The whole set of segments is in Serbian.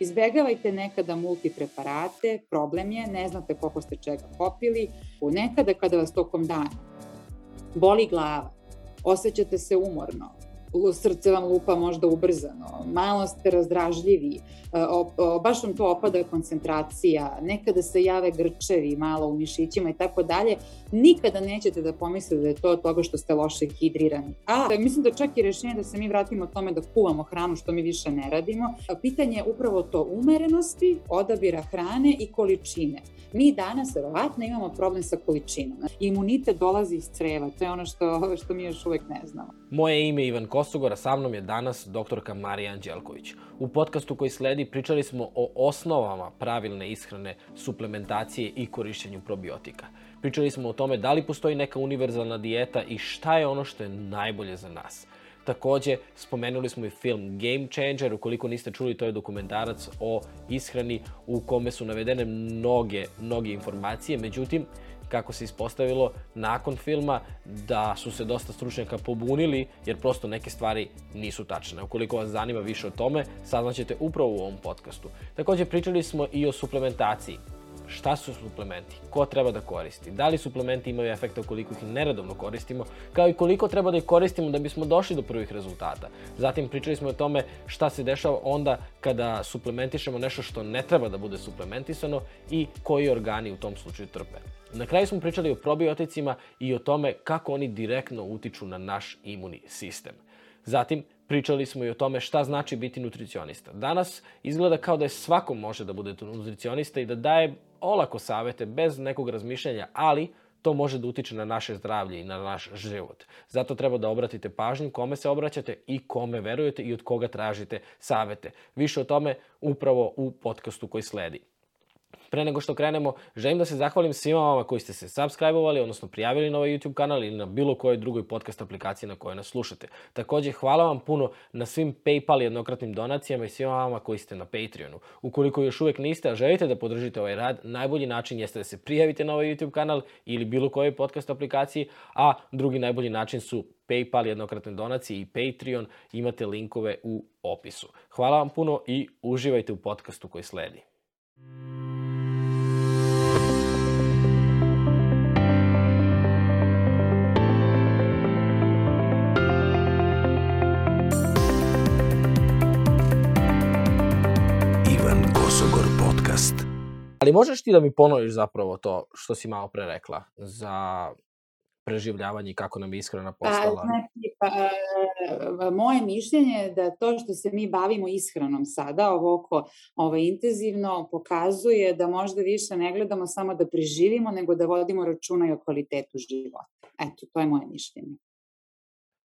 Izbegavajte nekada multipreparate, problem je, ne znate koliko ste čega popili, nekada kada vas tokom dana boli glava, osjećate se umorno, srce vam lupa možda ubrzano, malo ste razdražljivi, e, baš vam to opada koncentracija, nekada se jave grčevi malo u mišićima i tako dalje, nikada nećete da pomislite da je to od toga što ste loše hidrirani. A mislim da čak i rešenje da se mi vratimo tome da kuvamo hranu što mi više ne radimo. Pitanje je upravo to umerenosti, odabira hrane i količine. Mi danas verovatno imamo problem sa količinom. Imunitet dolazi iz creva, to je ono što, što mi još uvek ne znamo. Moje ime je Ivan Kosogor, a sa mnom je danas doktorka Marija Anđelković. U podcastu koji sledi pričali smo o osnovama pravilne ishrane, suplementacije i korišćenju probiotika. Pričali smo o tome da li postoji neka univerzalna dijeta i šta je ono što je najbolje za nas. Takođe, spomenuli smo i film Game Changer, ukoliko niste čuli, to je dokumentarac o ishrani u kome su navedene mnoge, mnoge informacije, međutim, kako se ispostavilo nakon filma da su se dosta stručnjaka pobunili jer prosto neke stvari nisu tačne. Ukoliko vas zanima više o tome, saznaćete upravo u ovom podcastu. Takođe pričali smo i o suplementaciji šta su suplementi, ko treba da koristi, da li suplementi imaju efekta ukoliko ih neredovno koristimo, kao i koliko treba da ih koristimo da bismo došli do prvih rezultata. Zatim pričali smo o tome šta se dešava onda kada suplementišemo nešto što ne treba da bude suplementisano i koji organi u tom slučaju trpe. Na kraju smo pričali o probioticima i o tome kako oni direktno utiču na naš imuni sistem. Zatim, pričali smo i o tome šta znači biti nutricionista. Danas izgleda kao da je svako može da bude nutricionista i da daje olako savete, bez nekog razmišljanja, ali to može da utiče na naše zdravlje i na naš život. Zato treba da obratite pažnju kome se obraćate i kome verujete i od koga tražite savete. Više o tome upravo u podcastu koji sledi. Pre nego što krenemo, želim da se zahvalim svima vama koji ste se subscribe-ovali, odnosno prijavili na ovaj YouTube kanal ili na bilo kojoj drugoj podcast aplikaciji na kojoj nas slušate. Takođe, hvala vam puno na svim PayPal jednokratnim donacijama i svima vama koji ste na Patreonu. Ukoliko još uvek niste, a želite da podržite ovaj rad, najbolji način jeste da se prijavite na ovaj YouTube kanal ili bilo kojoj podcast aplikaciji, a drugi najbolji način su PayPal jednokratne donacije i Patreon. Imate linkove u opisu. Hvala vam puno i uživajte u podcastu koji sledi. Ali možeš ti da mi ponoviš zapravo to što si malo pre rekla za preživljavanje i kako nam je ishrana pa, postala? Pa, znači, pa, moje mišljenje je da to što se mi bavimo ishranom sada, ovako ovaj, intenzivno, pokazuje da možda više ne gledamo samo da preživimo, nego da vodimo računa i o kvalitetu života. Eto, to je moje mišljenje.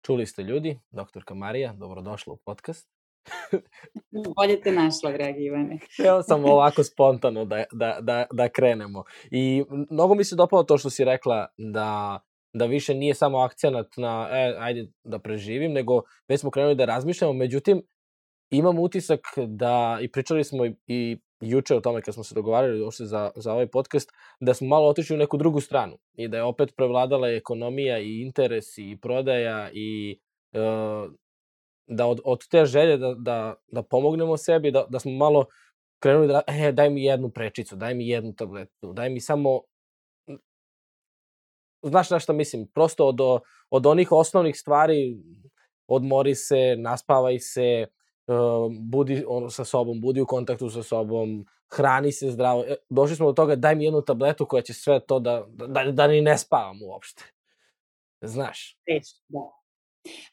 Čuli ste ljudi, doktorka Marija, dobrodošla u podcast. Bolje te našla, dragi Ivane. Evo sam ovako spontano da, da, da, da krenemo. I mnogo mi se dopalo to što si rekla da da više nije samo akcenat na e, ajde da preživim, nego već smo krenuli da razmišljamo, međutim imam utisak da, i pričali smo i, i juče o tome kad smo se dogovarali uopšte za, za ovaj podcast, da smo malo otišli u neku drugu stranu i da je opet prevladala ekonomija i interes i prodaja i e, da od, od te želje da, da, da pomognemo sebi, da, da smo malo krenuli da, e, daj mi jednu prečicu, daj mi jednu tabletu, daj mi samo znaš na šta mislim, prosto od, od onih osnovnih stvari odmori se, naspavaj se, budi ono, sa sobom, budi u kontaktu sa sobom, hrani se zdravo. E, došli smo do toga, daj mi jednu tabletu koja će sve to da, da, da ni ne spavam uopšte. Znaš. Teško, da.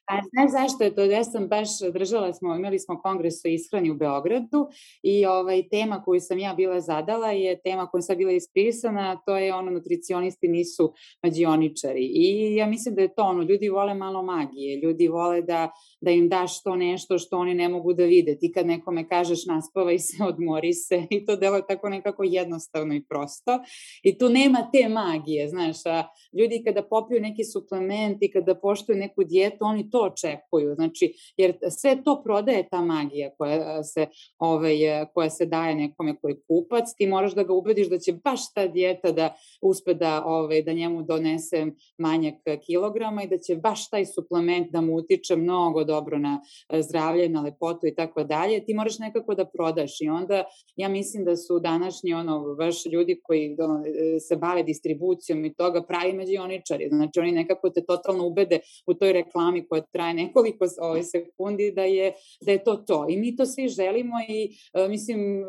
A znaš zašto je to? Ja sam baš držala smo, imali smo kongres o ishrani u Beogradu i ovaj, tema koju sam ja bila zadala je tema koju sam bila ispisana, to je ono nutricionisti nisu mađioničari. I ja mislim da je to ono, ljudi vole malo magije, ljudi vole da, da im daš to nešto što oni ne mogu da vide. Ti kad nekome kažeš naspavaj se, odmori se i to delo je tako nekako jednostavno i prosto. I tu nema te magije, znaš, a ljudi kada popiju neki suplement i kada poštuju neku dijetu, eto oni to očekuju. Znači, jer sve to prodaje ta magija koja se, ovaj, koja se daje nekome koji kupac, ti moraš da ga ubediš da će baš ta dijeta da uspe da, ovaj, da njemu donese manjak kilograma i da će baš taj suplement da mu utiče mnogo dobro na zdravlje, na lepotu i tako dalje. Ti moraš nekako da prodaš i onda ja mislim da su današnji ono, baš ljudi koji ono, se bave distribucijom i toga pravi međioničari. Znači oni nekako te totalno ubede u toj reklami koja traje nekoliko ovaj, sekundi da je, da je to to. I mi to svi želimo i e, mislim, e,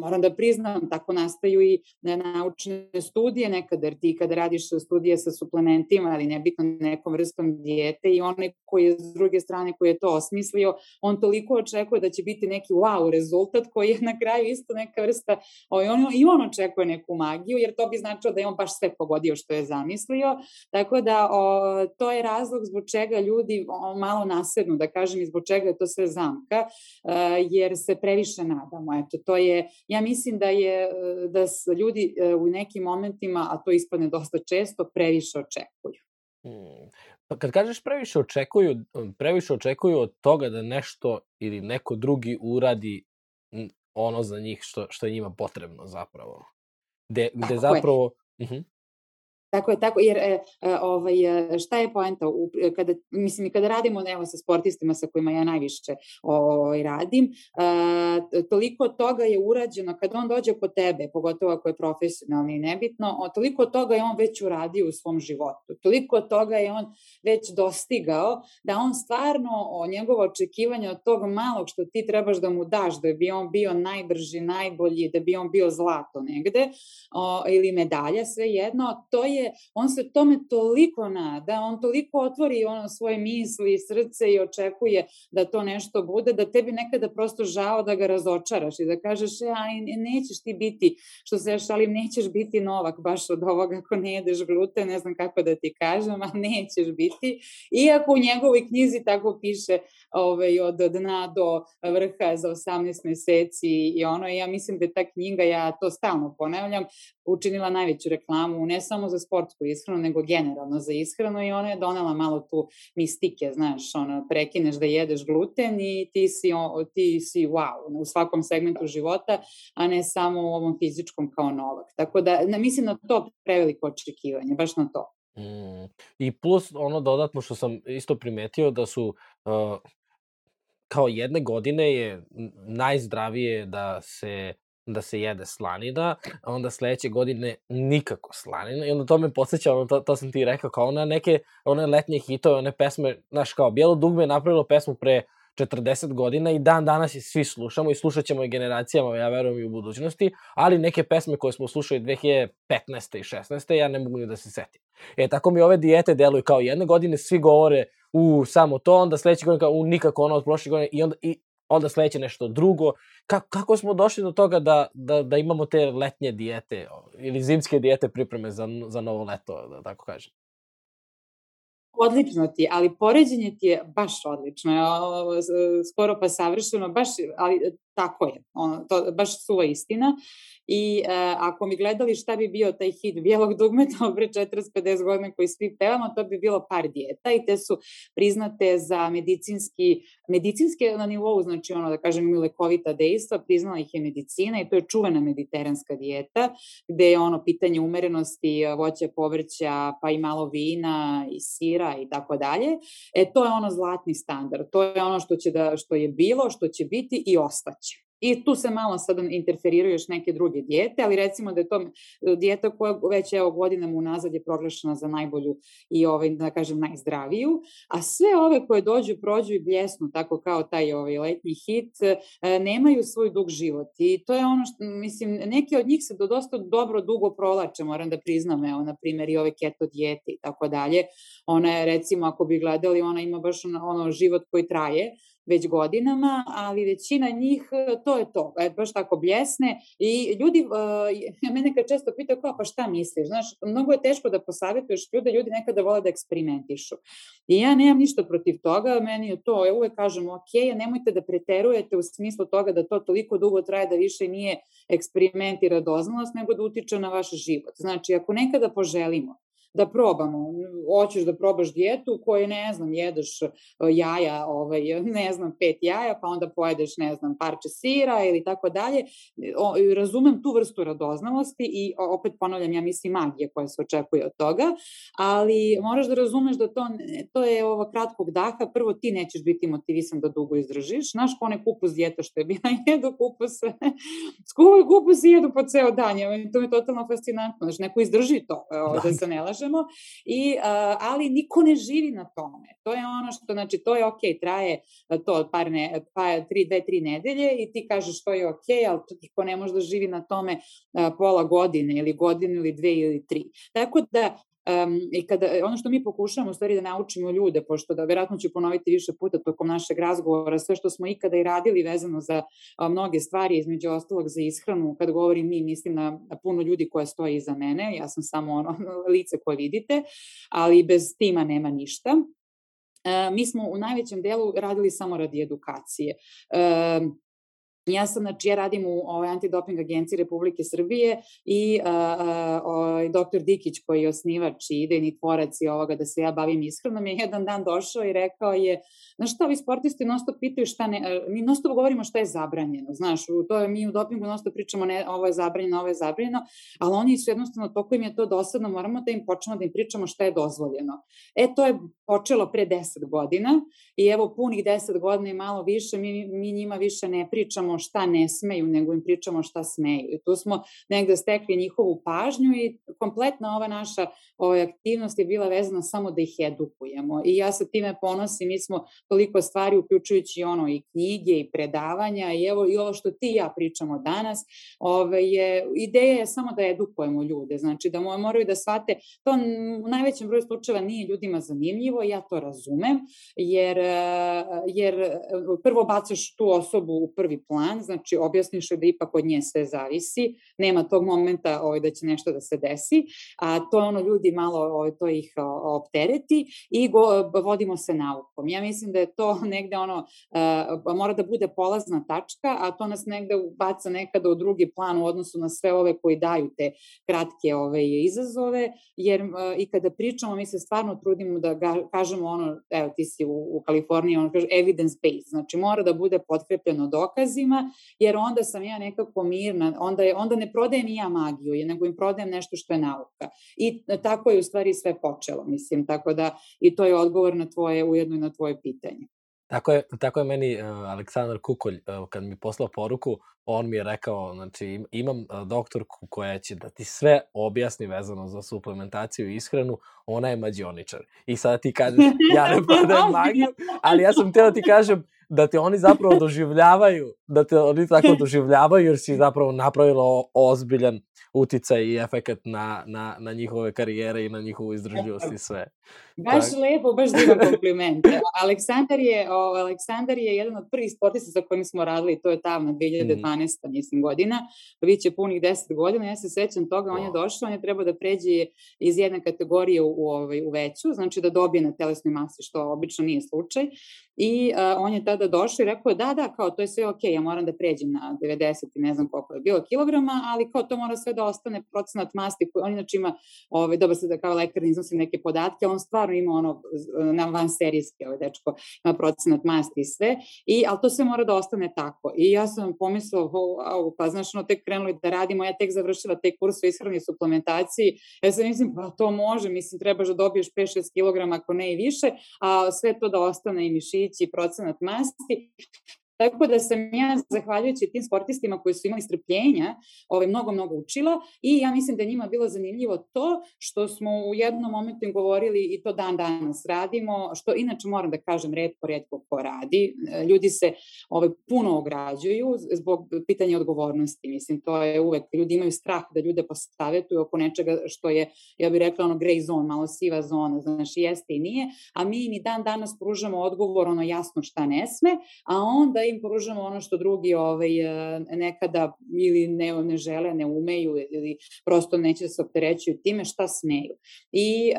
moram da priznam, tako nastaju i naučne studije nekada, jer ti kada radiš studije sa suplementima, ali nebitno nekom vrstom dijete i onaj koji je s druge strane koji je to osmislio, on toliko očekuje da će biti neki wow rezultat koji je na kraju isto neka vrsta, ovaj, on, i on očekuje neku magiju, jer to bi značilo da je on baš sve pogodio što je zamislio, tako da o, to je razlog zbog čega ljudi o, malo nasednu, da kažem, i zbog čega je to sve zamka, e, jer se previše nadamo. Eto, to je, ja mislim da je, da ljudi e, u nekim momentima, a to ispadne dosta često, previše očekuju. Hmm. Pa kad kažeš previše očekuju, previše očekuju od toga da nešto ili neko drugi uradi ono za njih što, što je njima potrebno zapravo. Gde, gde zapravo... Je. Uh -huh. Tako je, tako, jer e, e, ovaj, e, šta je poenta? U, e, kada, mislim, kada radimo evo, sa sportistima sa kojima ja najviše ovaj, radim, e, toliko toga je urađeno, kada on dođe kod tebe, pogotovo ako je profesionalni i nebitno, o, toliko toga je on već uradio u svom životu. Toliko toga je on već dostigao, da on stvarno, o njegovo očekivanje od tog malog što ti trebaš da mu daš, da bi on bio najbrži, najbolji, da bi on bio zlato negde, o, ili medalja, sve jedno, to je je, on se tome toliko nada, on toliko otvori ono svoje misli i srce i očekuje da to nešto bude, da tebi nekada prosto žao da ga razočaraš i da kažeš, e, aj, nećeš ti biti, što se ja šalim, nećeš biti novak baš od ovoga ako ne jedeš gluten, ne znam kako da ti kažem, a nećeš biti. Iako u njegovoj knjizi tako piše ovaj, od dna do vrha za 18 meseci i ono, ja mislim da je ta knjiga, ja to stalno ponavljam, učinila najveću reklamu, ne samo za sportsku ishranu, nego generalno za ishranu i ona je donela malo tu mistike, znaš, ono, prekineš da jedeš gluten i ti si, ti si wow u svakom segmentu života, a ne samo u ovom fizičkom kao novak. Tako da, ne, mislim na to preveliko očekivanje, baš na to. Mm. I plus ono dodatno što sam isto primetio da su uh, kao jedne godine je najzdravije da se da se jede slanina, a onda sledeće godine nikako slanina i onda to me podsjeća, ono, to, to sam ti rekao, kao ona neke, one letnje hitove, one pesme, znaš, kao Bijelo dugme je napravilo pesmu pre 40 godina i dan danas je svi slušamo i slušat ćemo i generacijama, ja verujem i u budućnosti, ali neke pesme koje smo slušali 2015. i 16. ja ne mogu ni da se setim. E, tako mi ove dijete deluju kao jedne godine, svi govore u samo to, onda sledeće godine kao u nikako ono od prošle godine i onda, i onda sledeće nešto drugo. Kako, kako smo došli do toga da, da, da imamo te letnje dijete ili zimske dijete pripreme za, za novo leto, da tako kažem? Odlično ti ali poređenje ti je baš odlično, skoro pa savršeno, baš, ali tako je, ono, to baš suva istina. I e, ako mi gledali šta bi bio taj hit bijelog dugmeta pre 40-50 godina koji svi pevamo, to bi bilo par dijeta i te su priznate za medicinski, medicinske na nivou, znači ono da kažem imaju lekovita dejstva, priznala ih je medicina i to je čuvena mediteranska dijeta, gde je ono pitanje umerenosti voća, povrća, pa i malo vina i sira i tako dalje. E to je ono zlatni standard, to je ono što će da što je bilo, što će biti i ostaće. I tu se malo sad interferiraju još neke druge dijete, ali recimo da je to e, dijeta koja već evo godinama unazad je proglašena za najbolju i ovaj, da kažem najzdraviju, a sve ove koje dođu, prođu i bljesnu, tako kao taj ovaj letnji hit, e, nemaju svoj dug život. I to je ono što, mislim, neki od njih se do dosta dobro dugo prolače, moram da priznam, evo, na primjer i ove keto dijete i tako dalje, ona je recimo, ako bi gledali, ona ima baš ono, ono život koji traje, već godinama, ali većina njih e, to je to, e, baš tako bljesne i ljudi, uh, mene kad često pitaju kao pa šta misliš, znaš, mnogo je teško da posavetuješ ljude, ljudi nekada vole da eksperimentišu. I ja nemam ništa protiv toga, meni je to, ja uvek kažem, ok, nemojte da preterujete u smislu toga da to toliko dugo traje da više nije eksperiment i radoznalost, nego da utiče na vaš život. Znači, ako nekada poželimo da probamo. Hoćeš da probaš dijetu koju, ne znam, jedeš e, jaja, ovaj, ne znam, pet jaja, pa onda pojedeš, ne znam, parče sira ili tako dalje. Razumem tu vrstu radoznalosti i opet ponavljam, ja mislim magije koja se očekuje od toga, ali moraš da razumeš da to, to je ovo kratkog daha. Prvo, ti nećeš biti motivisan da dugo izdržiš. Znaš, kone kupus dijeta što je bila, jedu kupus, skuvaj kupus i jedu po ceo dan. To je totalno fascinantno. Znaš, neko izdrži to, da, da se ne lažemo. I, ali niko ne živi na tome. To je ono što, znači, to je ok, traje to par ne, pa, tri, dve, tri nedelje i ti kažeš to je ok, ali to niko ne može da živi na tome pola godine ili godinu ili dve ili tri. Tako da Um, I kada, ono što mi pokušamo u stvari da naučimo ljude, pošto da verovatno ću ponoviti više puta tokom našeg razgovora, sve što smo ikada i radili vezano za a, mnoge stvari, između ostalog za ishranu, kad govorim mi, mislim na, na puno ljudi koja stoji iza mene, ja sam samo ono lice koje vidite, ali bez tima nema ništa. E, mi smo u najvećem delu radili samo radi edukacije. E, Ja sam, znači, ja radim u ovoj antidoping agenciji Republike Srbije i uh, uh, doktor Dikić koji je osnivač i idejni tvorac i ovoga da se ja bavim ishranom je jedan dan došao i rekao je, znaš šta, ovi sportisti non stop pitaju šta ne, mi non stop govorimo šta je zabranjeno, znaš, u, to mi u dopingu non stop pričamo ne, ovo je zabranjeno, ovo je zabranjeno, ali oni su jednostavno, toliko im je to dosadno, moramo da im počnemo da im pričamo šta je dozvoljeno. E, to je počelo pre 10 godina i evo punih 10 godina i malo više, mi, mi njima više ne pričamo pričamo šta ne smeju, nego im pričamo šta smeju. I tu smo negde stekli njihovu pažnju i kompletna ova naša ova aktivnost je bila vezana samo da ih edukujemo. I ja sa time ponosim, mi smo toliko stvari, uključujući ono i knjige i predavanja i evo i ovo što ti i ja pričamo danas, ove, je, ideja je samo da edukujemo ljude, znači da moraju da shvate, to u najvećem broju slučajeva nije ljudima zanimljivo, ja to razumem, jer, jer prvo bacaš tu osobu u prvi plan, plan, znači objasniš da ipak od nje sve zavisi, nema tog momenta ovaj, da će nešto da se desi, a to ono ljudi malo, ovaj, to ih optereti i go, vodimo se naukom. Ja mislim da je to negde ono, uh, mora da bude polazna tačka, a to nas negde baca nekada u drugi plan u odnosu na sve ove koji daju te kratke ove izazove, jer uh, i kada pričamo, mi se stvarno trudimo da ga, kažemo ono, evo ti si u, u Kaliforniji, ono kaže evidence based, znači mora da bude potkrepljeno dokazima, ljudima, jer onda sam ja nekako mirna, onda, je, onda ne prodajem i ja magiju, nego im prodajem nešto što je nauka. I tako je u stvari sve počelo, mislim, tako da i to je odgovor na tvoje, ujedno i na tvoje pitanje. Tako je, tako je meni uh, Aleksandar Kukolj, uh, kad mi poslao poruku, on mi je rekao, znači imam uh, doktorku koja će da ti sve objasni vezano za suplementaciju i ishranu, ona je mađioničar. I sada ti kažeš, ja ne prodajem magiju, ali ja sam teo da ti kažem, da te oni zapravo doživljavaju, da te oni tako doživljavaju jer si zapravo napravila ozbiljan uticaj i efekat na, na, na njihove karijere i na njihovu izdržljivost i sve. Baš tak. lepo, baš divan kompliment. Aleksandar je, o, Aleksandar je jedan od prvih sportista sa kojim smo radili, to je tamo 2012. Mm. mislim godina, biće punih 10 godina, ja se sećam toga, on je došao, on je trebao da pređe iz jedne kategorije u, u, ovaj, u veću, znači da dobije na telesnoj masi, što obično nije slučaj, i uh, on je tada došao i rekao, da, da, kao to je sve okej, okay, ja moram da pređem na 90 i ne znam koliko je bilo kilograma, ali kao to mora sve da ostane procenat masti, koji on inače ima, ovaj, dobro se da kao lekar iznosi neke podatke, on stvarno ima ono na van serijske, ovaj dečko ima procenat masti i sve, i, ali to sve mora da ostane tako. I ja sam pomislila, wow, pa znaš, ono, tek krenuli da radimo, ja tek završila taj kurs o ishrani i suplementaciji, ja sam mislim, pa to može, mislim, trebaš da dobiješ 5-6 kg, ako ne i više, a sve to da ostane i mišići, procenat masti, Tako da sam ja, zahvaljujući tim sportistima koji su imali strpljenja, ovaj, mnogo, mnogo učila i ja mislim da njima bilo zanimljivo to što smo u jednom momentu im govorili i to dan danas radimo, što inače moram da kažem redko, redko ko radi. Ljudi se ovaj, puno ograđuju zbog pitanja odgovornosti. Mislim, to je uvek, ljudi imaju strah da ljude posavetuju oko nečega što je, ja bih rekla, ono grey zone, malo siva zona, znači jeste i nije, a mi im i dan danas pružamo odgovor ono jasno šta ne sme, a onda im pružamo ono što drugi ovaj, nekada ili ne, ne žele, ne umeju ili prosto neće se opterećuju time šta smeju. I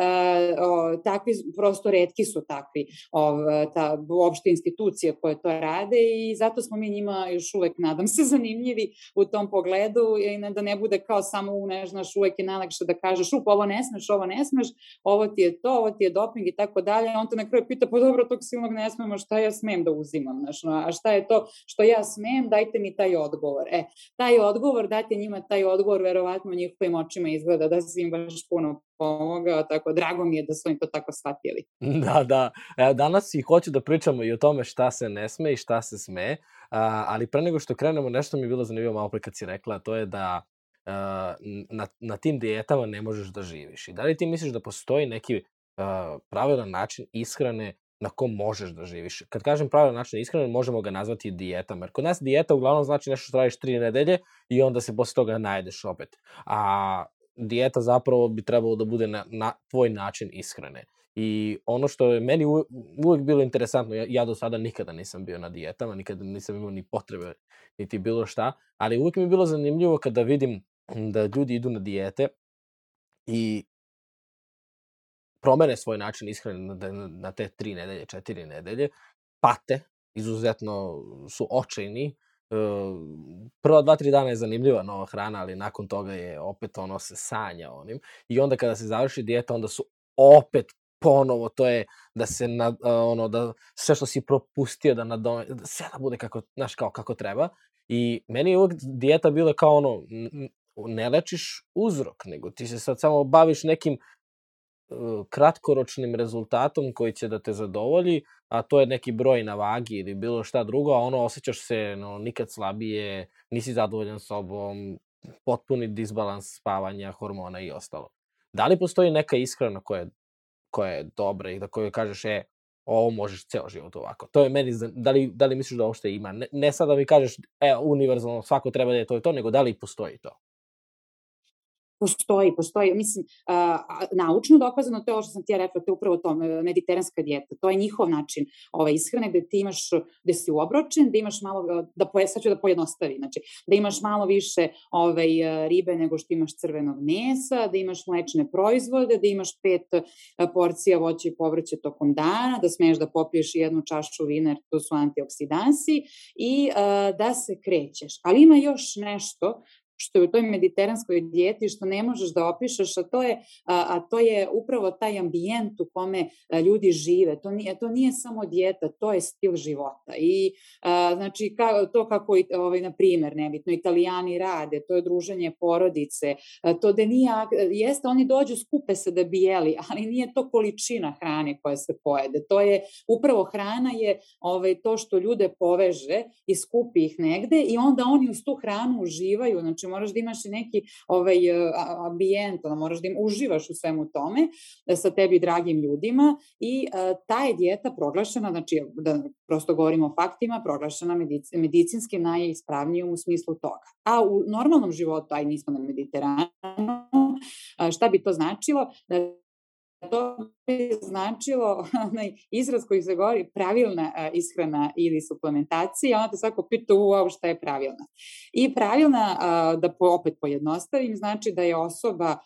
o, takvi, prosto redki su takvi ov, ta, uopšte institucije koje to rade i zato smo mi njima još uvek, nadam se, zanimljivi u tom pogledu i da ne bude kao samo, ne znaš, uvek je najlakše da kažeš, up, ovo ne smeš, ovo ne smeš, ovo ti je to, ovo ti je doping i tako dalje, on te na kraju pita, pa dobro, tog silnog ne smemo, šta ja smem da uzimam, znaš, a šta je to što ja smem, dajte mi taj odgovor. E, taj odgovor, dajte njima taj odgovor, verovatno njihovim očima izgleda da se im baš puno pomogao, tako drago mi je da su im to tako shvatili. Da, da. E, danas i hoću da pričamo i o tome šta se ne sme i šta se sme, a, ali pre nego što krenemo, nešto mi je bilo zanimljivo malo pre kad si rekla, to je da a, na, na tim dijetama ne možeš da živiš. I da li ti misliš da postoji neki a, pravilan način ishrane na kom možeš da živiš. Kad kažem pravilan način ishrane, možemo ga nazvati dijetom. Jer kod nas dijeta uglavnom znači nešto što radiš tri nedelje i onda se posle toga najedeš opet. A dijeta zapravo bi trebalo da bude na, na tvoj način ishrane. I ono što je meni uvek bilo interesantno, ja, ja do sada nikada nisam bio na dijetama, nikada nisam imao ni potrebe, niti bilo šta, ali uvek mi je bilo zanimljivo kada vidim da ljudi idu na dijete i promene svoj način ishrane na, na, te tri nedelje, četiri nedelje, pate, izuzetno su očajni, prva dva, tri dana je zanimljiva nova hrana, ali nakon toga je opet ono se sanja onim. I onda kada se završi dijeta, onda su opet ponovo, to je da se na, ono, da sve što si propustio da nadome, da sve da bude kako, znaš, kao kako treba. I meni je uvek dijeta bila kao ono, ne lečiš uzrok, nego ti se sad samo baviš nekim kratkoročnim rezultatom koji će da te zadovolji, a to je neki broj na vagi ili bilo šta drugo, a ono osjećaš se no, nikad slabije, nisi zadovoljan sobom, potpuni disbalans spavanja, hormona i ostalo. Da li postoji neka ishrana koja je, koja je dobra i da koju kažeš, e, ovo možeš ceo život ovako. To je meni, da li, da li misliš da uopšte ima? Ne, ne sad da mi kažeš, e, univerzalno, svako treba da je to i to, nego da li postoji to? Postoji, postoji, mislim, naučno dokazano, to je ovo što sam ti ja rekla, to je upravo to, mediteranska dijeta, to je njihov način ovaj, ishrane gde ti imaš, gde si uobročen, da imaš malo, da poje, sad ću da pojednostavi, znači, da imaš malo više ovaj, ribe nego što imaš crvenog mesa, da imaš mlečne proizvode, da imaš pet porcija voća i povrća tokom dana, da smeš da popiješ jednu čašu vina, jer to su antioksidansi, i uh, da se krećeš. Ali ima još nešto što je u toj mediteranskoj dijeti što ne možeš da opišeš, a to je, a, a to je upravo taj ambijent u kome a, ljudi žive. To nije, to nije samo dijeta, to je stil života. I a, znači ka, to kako, ovaj, na primer, nebitno, italijani rade, to je druženje porodice, a, to da nije, jeste, oni dođu, skupe se da bi jeli, ali nije to količina hrane koja se pojede. To je, upravo hrana je ovaj, to što ljude poveže i skupi ih negde i onda oni uz tu hranu uživaju, znači moraš da imaš neki ovaj, ambijent, da moraš da im, uživaš u svemu tome e, sa tebi dragim ljudima i uh, ta je dijeta proglašena, znači da prosto govorimo o faktima, proglašena medic, medicinski najispravnijom u smislu toga. A u normalnom životu, aj nismo na Mediteranu, šta bi to značilo? Da to bi značilo onaj izraz koji se govori pravilna ishrana ili suplementacija, onda te svako pita uau šta je pravilna. I pravilna, da opet pojednostavim, znači da je osoba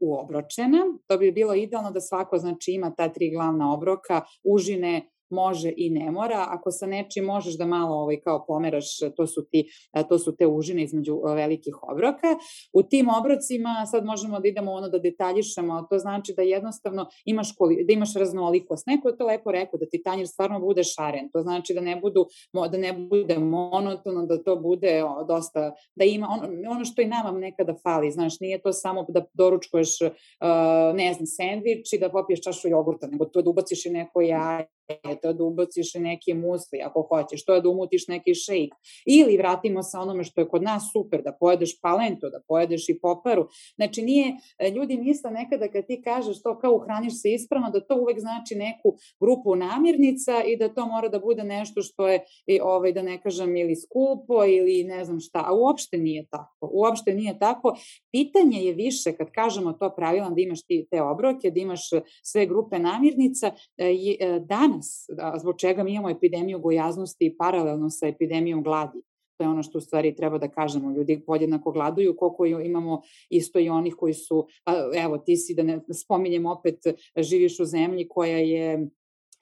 uobročena, to bi bilo idealno da svako znači ima ta tri glavna obroka, užine, može i ne mora. Ako sa nečim možeš da malo ovaj, kao pomeraš, to su, ti, to su te užine između velikih obroka. U tim obrocima sad možemo da idemo ono da detaljišemo, to znači da jednostavno imaš, da imaš raznolikost. Neko je to lepo rekao, da ti tanjir stvarno bude šaren. To znači da ne, budu, da ne bude monotono, da to bude dosta, da ima ono, ono što i nama nekada fali, znaš, nije to samo da doručkuješ, uh, ne znam, sendvič i da popiješ čašu jogurta, nego to da ubaciš i neko jaje to da ubaciš neki musli ako hoćeš, to je da umutiš neki šejk. Ili vratimo se onome što je kod nas super, da pojedeš palento, da pojedeš i poparu. Znači nije, e, ljudi misle nekada kad ti kažeš to kao uhraniš se ispravno, da to uvek znači neku grupu namirnica i da to mora da bude nešto što je, i, ovaj, da ne kažem, ili skupo ili ne znam šta, a uopšte nije tako. Uopšte nije tako. Pitanje je više kad kažemo to pravilan da imaš ti te obroke, da imaš sve grupe namirnica, e, danas danas, da, zbog čega mi imamo epidemiju gojaznosti paralelno sa epidemijom gladi. To je ono što u stvari treba da kažemo. Ljudi podjednako gladuju, koliko imamo isto i onih koji su, evo ti si da ne spominjem opet, živiš u zemlji koja je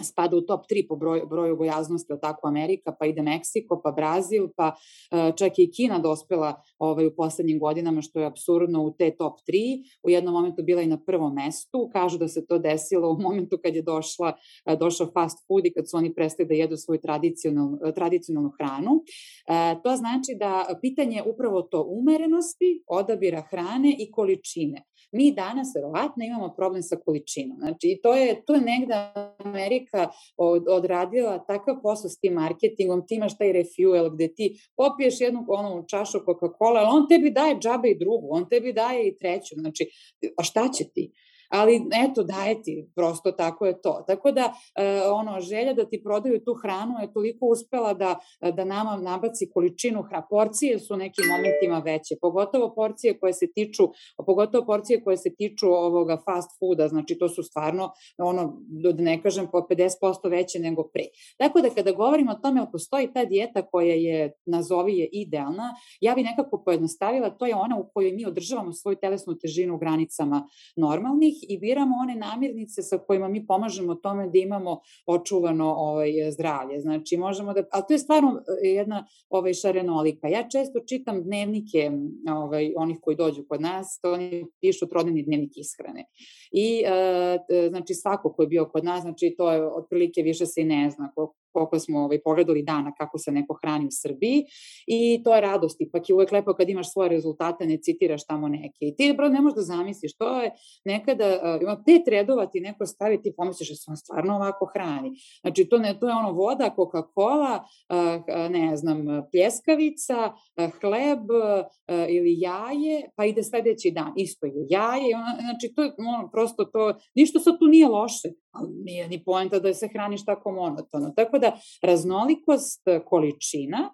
spada u top 3 po broju, broju gojaznosti, tako Amerika, pa ide Meksiko, pa Brazil, pa e, čak i Kina dospela ovaj, u poslednjim godinama, što je absurdno u te top 3. U jednom momentu bila i na prvom mestu. Kažu da se to desilo u momentu kad je došla, e, došao fast food i kad su oni prestali da jedu svoju tradicionalnu, tradicionalnu hranu. E, to znači da pitanje upravo to umerenosti, odabira hrane i količine. Mi danas verovatno imamo problem sa količinom. Znači, to je, to je negde Amerika od, odradila takav posao s tim marketingom, ti imaš taj refuel gde ti popiješ jednu onu čašu Coca-Cola, ali on tebi daje džabe i drugu, on tebi daje i treću. Znači, a šta će ti? Ali eto, daje ti, prosto tako je to. Tako da, e, ono, želja da ti prodaju tu hranu je toliko uspela da, da nama nabaci količinu hrana. Porcije su nekim momentima veće, pogotovo porcije koje se tiču, pogotovo porcije koje se tiču ovoga fast fooda, znači to su stvarno, ono, da ne kažem, po 50% veće nego pre. Tako da kada govorimo o tome, postoji ta dijeta koja je, nazovi je idealna, ja bi nekako pojednostavila, to je ona u kojoj mi održavamo svoju telesnu težinu u granicama normalnih i biramo one namirnice sa kojima mi pomažemo tome da imamo očuvano ovaj, zdravlje. Znači, možemo da, ali to je stvarno e, jedna ovaj, šarenolika. Ja često čitam dnevnike ovaj, onih koji dođu kod nas, to oni pišu trodnevni dnevnik ishrane. I, e, znači, svako ko je bio kod nas, znači, to je otprilike više se i ne zna koliko koliko smo ovaj, pogledali dana kako se neko hrani u Srbiji i to je radost. Ipak je uvek lepo kad imaš svoje rezultate, ne citiraš tamo neke. I ti bro, ne možeš da zamisliš, to je nekada, uh, ima pet redova ti neko stavi, ti pomisliš da se on stvarno ovako hrani. Znači, to, ne, to je ono voda, Coca-Cola, uh, ne znam, pljeskavica, uh, hleb uh, ili jaje, pa ide sledeći dan, isto je jaje, znači, to je ono, prosto to, ništa sad tu nije loše, ali nije ni poenta da se hraniš tako monotono. Tako da raznolikost količina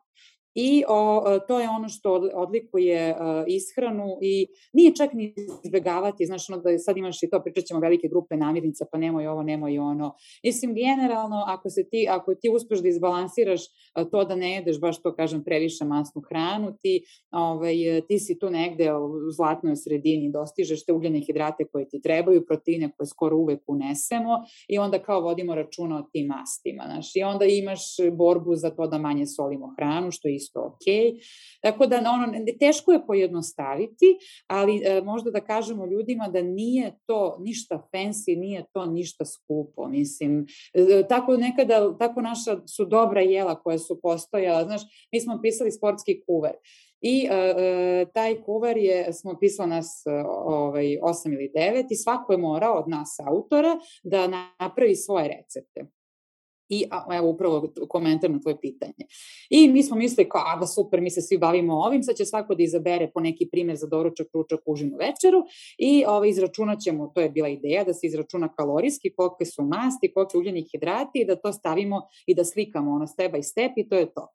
i o, to je ono što odlikuje uh, ishranu i nije čak ni izbegavati, znaš, ono da sad imaš i to, pričat ćemo velike grupe namirnica, pa nemoj ovo, nemoj ono. Mislim, generalno, ako, se ti, ako ti uspeš da izbalansiraš to da ne jedeš, baš to kažem, previše masnu hranu, ti, ovaj, ti si tu negde u zlatnoj sredini, dostižeš te ugljene hidrate koje ti trebaju, proteine koje skoro uvek unesemo i onda kao vodimo računa o tim mastima, znaš, i onda imaš borbu za to da manje solimo hranu, što je isto ok. Tako da ono, teško je pojednostaviti, ali e, možda da kažemo ljudima da nije to ništa fancy, nije to ništa skupo. Mislim, e, tako nekada, tako naša su dobra jela koja su postojala. Znaš, mi smo pisali sportski kuver. I e, taj kuvar je, smo pisali nas ovaj, 8 ili 9 i svako je morao od nas autora da napravi svoje recepte. I a, evo upravo komentar na tvoje pitanje. I mi smo mislili kao, a da super, mi se svi bavimo ovim, sad će svako da izabere po neki primer za doručak, ručak, užinu, večeru i ovaj, izračunat ćemo, to je bila ideja, da se izračuna kalorijski, kolike su masti, kolike ugljeni hidrati i da to stavimo i da slikamo ono step by step i to je to.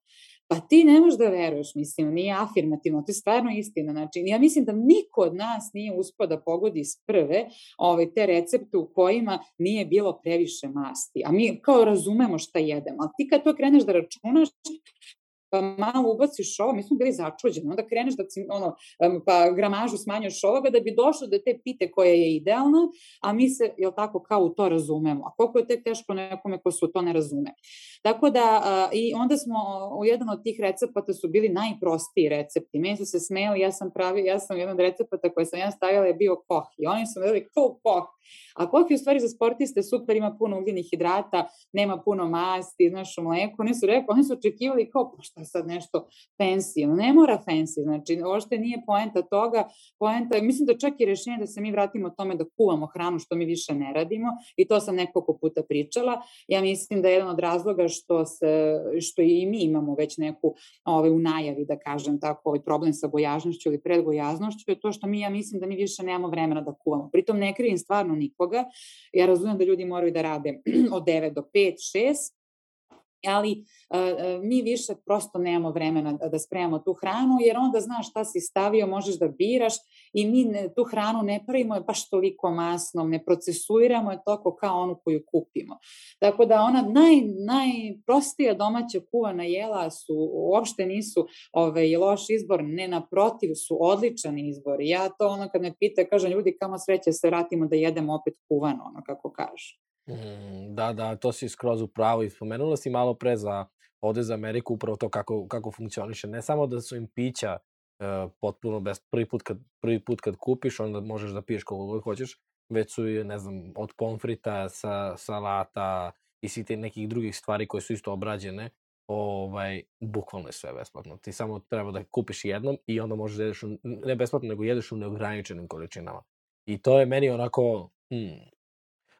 Pa ti ne možeš da veruješ, mislim, nije afirmativno, to je stvarno istina. Znači, ja mislim da niko od nas nije uspio da pogodi s prve ovaj, te recepte u kojima nije bilo previše masti. A mi kao razumemo šta jedemo. Ali ti kad to kreneš da računaš, pa malo ubaciš ovo, mi smo bili začuđeni, onda kreneš da ono, pa gramažu smanjuješ ovoga da bi došlo do te pite koja je idealna, a mi se, jel tako, kao u to razumemo. A koliko je tek teško nekome ko se u to ne razume. Tako da, i onda smo, u jedan od tih recepata su bili najprostiji recepti. Meni su se smeli, ja sam pravi, ja sam jedan od recepata koje sam ja stavila je bio koh. I oni su mi kao koh. A koh je u stvari za sportiste super, ima puno ugljenih hidrata, nema puno masti, znaš, u mleku. Oni su rekli, oni su očekivali kao, pa šta sad nešto fancy? Ne mora fancy, znači, ošte nije poenta toga. Poenta, mislim da čak i rešenje da se mi vratimo tome da kuvamo hranu, što mi više ne radimo. I to sam nekoliko puta pričala. Ja mislim da je jedan od razloga što, se, što i mi imamo već neku ove, u najavi, da kažem tako, ovaj problem sa gojažnošću ili predgojaznošću, je to što mi, ja mislim da mi više nemamo vremena da kuvamo. Pritom ne krivim stvarno nikoga. Ja razumem da ljudi moraju da rade od 9 do 5, 6, ali uh, mi više prosto nemamo vremena da, da spremamo tu hranu, jer onda znaš šta si stavio, možeš da biraš i mi tu hranu ne pravimo je baš toliko masnom, ne procesuiramo je toliko kao onu koju kupimo. Tako da ona naj, najprostija domaća kuvana jela su, uopšte nisu ovaj, loš izbor, ne naprotiv su odličan izbor. Ja to ono kad me pita, kažem ljudi kamo sreće se vratimo da jedemo opet kuvano, ono kako kaže. Mm, da, da, to si skroz u pravu i si malo pre za ovde za Ameriku upravo to kako, kako funkcioniše. Ne samo da su im pića uh, potpuno bez, prvi put, kad, prvi put kad kupiš, onda možeš da piješ koliko god hoćeš, već su, ne znam, od pomfrita, sa, salata i svi te nekih drugih stvari koje su isto obrađene, ovaj, bukvalno je sve besplatno. Ti samo treba da kupiš jednom i onda možeš da jedeš, u, ne besplatno, nego jedeš u neograničenim količinama. I to je meni onako, hmm,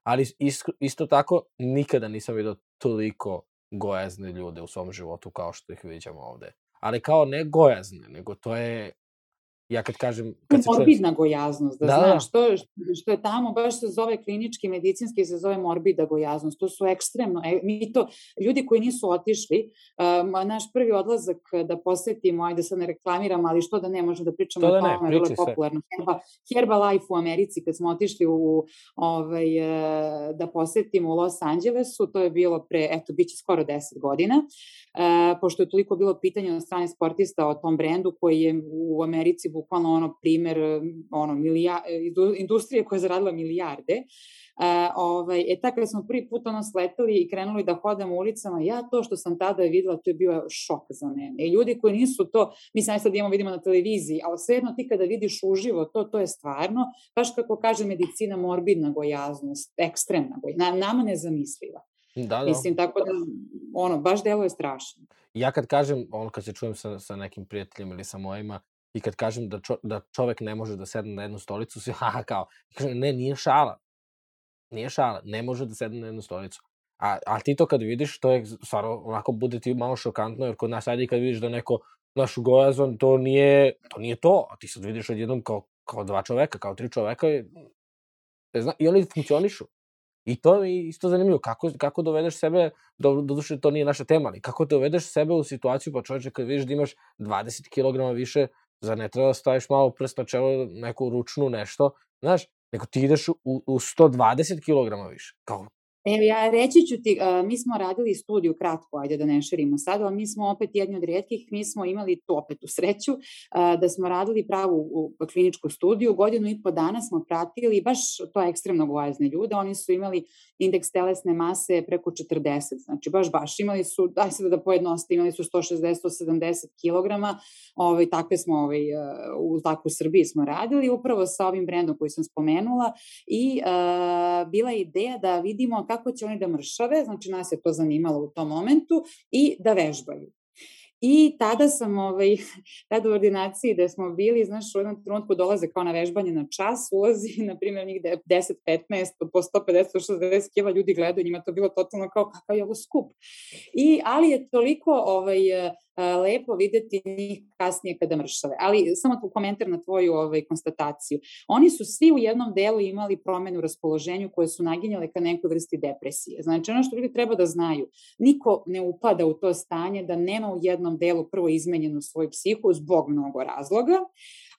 ali isto, isto tako nikada nisam vidio toliko gojazne ljude u svom životu kao što ih viđamo ovde. Ali kao ne gojazne, nego to je ja kad kažem... Kad morbidna čujem... gojaznost, da, da, znaš, što, što je tamo, baš se zove klinički, medicinski se zove morbidna gojaznost, to su ekstremno, e, mi to, ljudi koji nisu otišli, um, naš prvi odlazak da posetimo, ajde sad ne reklamiram, ali što da ne, možemo da pričamo to da ne, tome, vrlo popularno, Herba, Herbalife u Americi, kad smo otišli u, ovaj, e, da posetimo u Los Angelesu, to je bilo pre, eto, bit će skoro 10 godina, uh, pošto je toliko bilo pitanja na strane sportista o tom brendu koji je u Americi bukvalno ono primer ono, milija, industrije koja je zaradila milijarde. Uh, ovaj, e tako da smo prvi put ono sletali i krenuli da hodamo ulicama, ja to što sam tada videla, to je bio šok za mene. I ljudi koji nisu to, mi sad sad imamo, vidimo na televiziji, ali svejedno ti kada vidiš uživo, to, to je stvarno, baš kako kaže medicina, morbidna gojaznost, ekstremna gojaznost, na, nama nezamisliva. Da, da. Mislim, tako da, ono, baš delo je strašno. Ja kad kažem, ono, kad se čujem sa, sa nekim prijateljima ili sa mojima, I kad kažem da, čo, da čovek ne može da sedne na jednu stolicu, svi ha, kao, I kažem, ne, nije šala. Nije šala, ne može da sedne na jednu stolicu. A, a ti to kad vidiš, to je stvarno, onako bude ti malo šokantno, jer kod nas ajde kad vidiš da neko naš gojazon, to nije, to nije to. A ti sad vidiš odjednom kao, kao dva čoveka, kao tri čoveka, i, zna, i oni funkcionišu. I to je isto zanimljivo, kako, kako dovedeš sebe, do, do duše to nije naša tema, ali kako dovedeš sebe u situaciju, pa čovječe, kad vidiš da imaš 20 kg više, Zar ne treba da staviš malo prst na čelo, neku ručnu nešto, znaš, nego ti ideš u, u 120 kg više. Kao, Evo, ja reći ću ti, mi smo radili studiju kratko, ajde da ne širimo sad, ali mi smo opet jedni od redkih, mi smo imali to opet u sreću, da smo radili pravu kliničku studiju, godinu i po dana smo pratili baš to ekstremno gojazne ljude, oni su imali indeks telesne mase preko 40, znači baš baš, imali su, daj se da pojednosti, imali su 160-170 kg, ovaj, takve smo ovaj, u tako u Srbiji smo radili, upravo sa ovim brendom koji sam spomenula. I uh, bila je ideja da vidimo kako će oni da mršave, znači nas je to zanimalo u tom momentu, i da vežbaju. I tada sam, ovaj, tada u ordinaciji da smo bili, znaš, u jednom trenutku dolaze kao na vežbanje na čas, ulazi, na primjer, njih 10, 15, po 150, 160 kila ljudi gledaju, njima to bilo totalno kao kakav je ovo skup. I, ali je toliko ovaj, lepo videti njih kasnije kada mršave. Ali samo tu komentar na tvoju ovaj, konstataciju. Oni su svi u jednom delu imali promenu u raspoloženju koje su naginjale ka nekoj vrsti depresije. Znači ono što ljudi treba da znaju, niko ne upada u to stanje da nema u jednom delu prvo izmenjenu svoju psihu zbog mnogo razloga,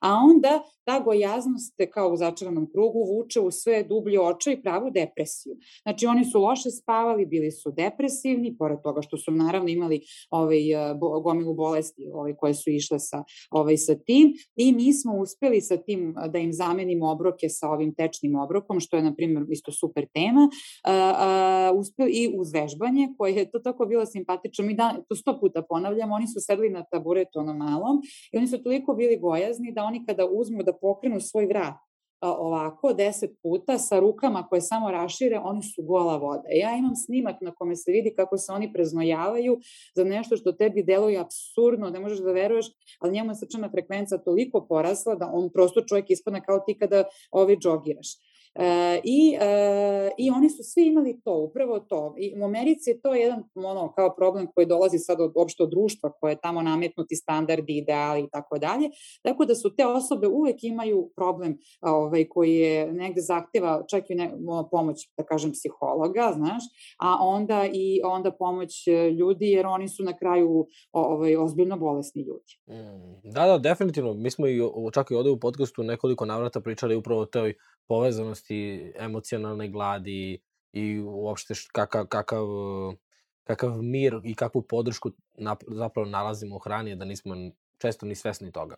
a onda ta gojaznost kao u začaranom krugu vuče u sve dublje oče i pravu depresiju. Znači oni su loše spavali, bili su depresivni, pored toga što su naravno imali ovaj, gomilu bolesti ovaj, koje su išle sa, ovaj, sa tim i mi smo uspeli sa tim da im zamenimo obroke sa ovim tečnim obrokom, što je na primjer isto super tema, a, a, uspeli i uz vežbanje koje je to tako bilo simpatično. Mi da, to sto puta ponavljamo, oni su sedli na taburetu ono malom i oni su toliko bili gojazni da oni kada uzmu da pokrenu svoj vrat ovako deset puta sa rukama koje samo rašire, oni su gola voda. Ja imam snimak na kome se vidi kako se oni preznojavaju za nešto što tebi deluje absurdno, ne možeš da veruješ, ali njemu je srčana frekvenca toliko porasla da on prosto čovjek ispadne kao ti kada ovi džogiraš. E, i, e, I oni su svi imali to, upravo to. I u Americi je to jedan ono, kao problem koji dolazi sad od opšto društva koje je tamo nametnuti standardi, ideali i tako dalje. Tako da su te osobe uvek imaju problem ovaj, koji je negde zahteva čak i ne, pomoć, da kažem, psihologa, znaš, a onda i onda pomoć e, ljudi jer oni su na kraju ovaj, ozbiljno bolesni ljudi. Mm, da, da, definitivno. Mi smo i čak i ovde u podcastu nekoliko navrata pričali upravo o toj povezanosti emocionalne gladi i uopšte kakav, kakav, kakav mir i kakvu podršku zapravo nalazimo u hrani, da nismo često ni svesni toga.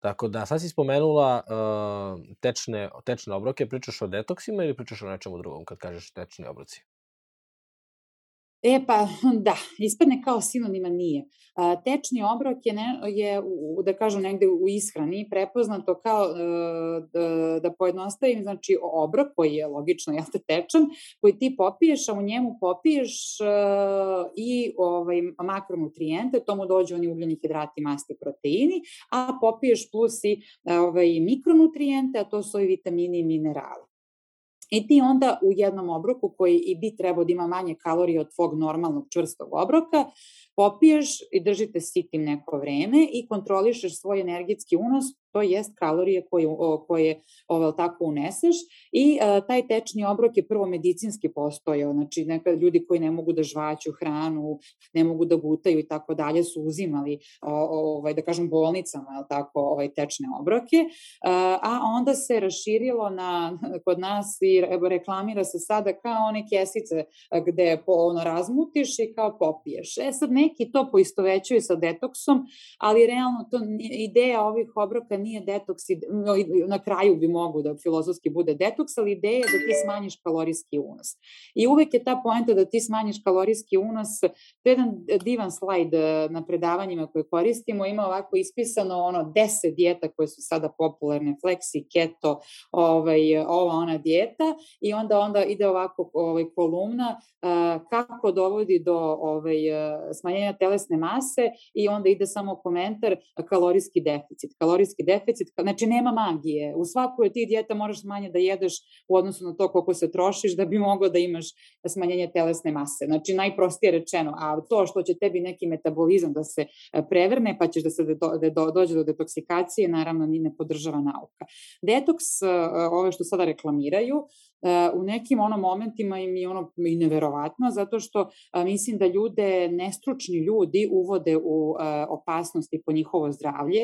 Tako da, sad si spomenula uh, tečne, tečne obroke, pričaš o detoksima ili pričaš o nečemu drugom kad kažeš tečni obroci? E pa da, ispadne kao sinonima nije. Tečni obrok je, ne, je da kažem, negde u ishrani prepoznato kao, e, da, da pojednostavim, znači obrok koji je logično, jel te tečan, koji ti popiješ, a u njemu popiješ e, i ovaj, makronutrijente, to mu dođu oni ugljeni hidrati, masti, proteini, a popiješ plus i ovaj, mikronutrijente, a to su i vitamini i minerali. I ti onda u jednom obroku koji i bi trebao da ima manje kalorije od tvog normalnog čvrstog obroka, popiješ i držite sitim neko vreme i kontrolišeš svoj energetski unos to jest kalorije koje, koje ovaj, tako uneseš i a, e, taj tečni obrok je prvo medicinski postojao, znači neka ljudi koji ne mogu da žvaću hranu, ne mogu da gutaju i tako dalje su uzimali o, ovaj, da kažem bolnicama, jel tako, ovaj, tečne obroke, a, a onda se raširilo na, kod nas i reklamira se sada kao one kesice gde po, ono, razmutiš i kao popiješ. E sad neki to poistovećuju sa detoksom, ali realno to ideja ovih obroka nije detoks, na kraju bi mogu da filozofski bude detoks, ali ideja je da ti smanjiš kalorijski unos. I uvek je ta poenta da ti smanjiš kalorijski unos, to je jedan divan slajd eh, na predavanjima koje koristimo, ima ovako ispisano ono 10 dijeta koje su sada popularne, flexi, keto, ovaj, ova ona dijeta i onda onda ide ovako ovaj, kolumna uh, kako dovodi do ovaj, smanjenja telesne mase i onda ide samo komentar kalorijski deficit. Kalorijski deficit, znači nema magije. U svakoj od tih dijeta moraš manje da jedeš u odnosu na to koliko se trošiš da bi mogao da imaš smanjenje telesne mase. Znači najprostije rečeno, a to što će tebi neki metabolizam da se e, prevrne pa ćeš da se do, da do, dođe do detoksikacije, naravno ni ne podržava nauka. Detoks, e, ove što sada reklamiraju, u nekim ono momentima im je ono i neverovatno zato što mislim da ljude nestručni ljudi uvode u opasnosti po njihovo zdravlje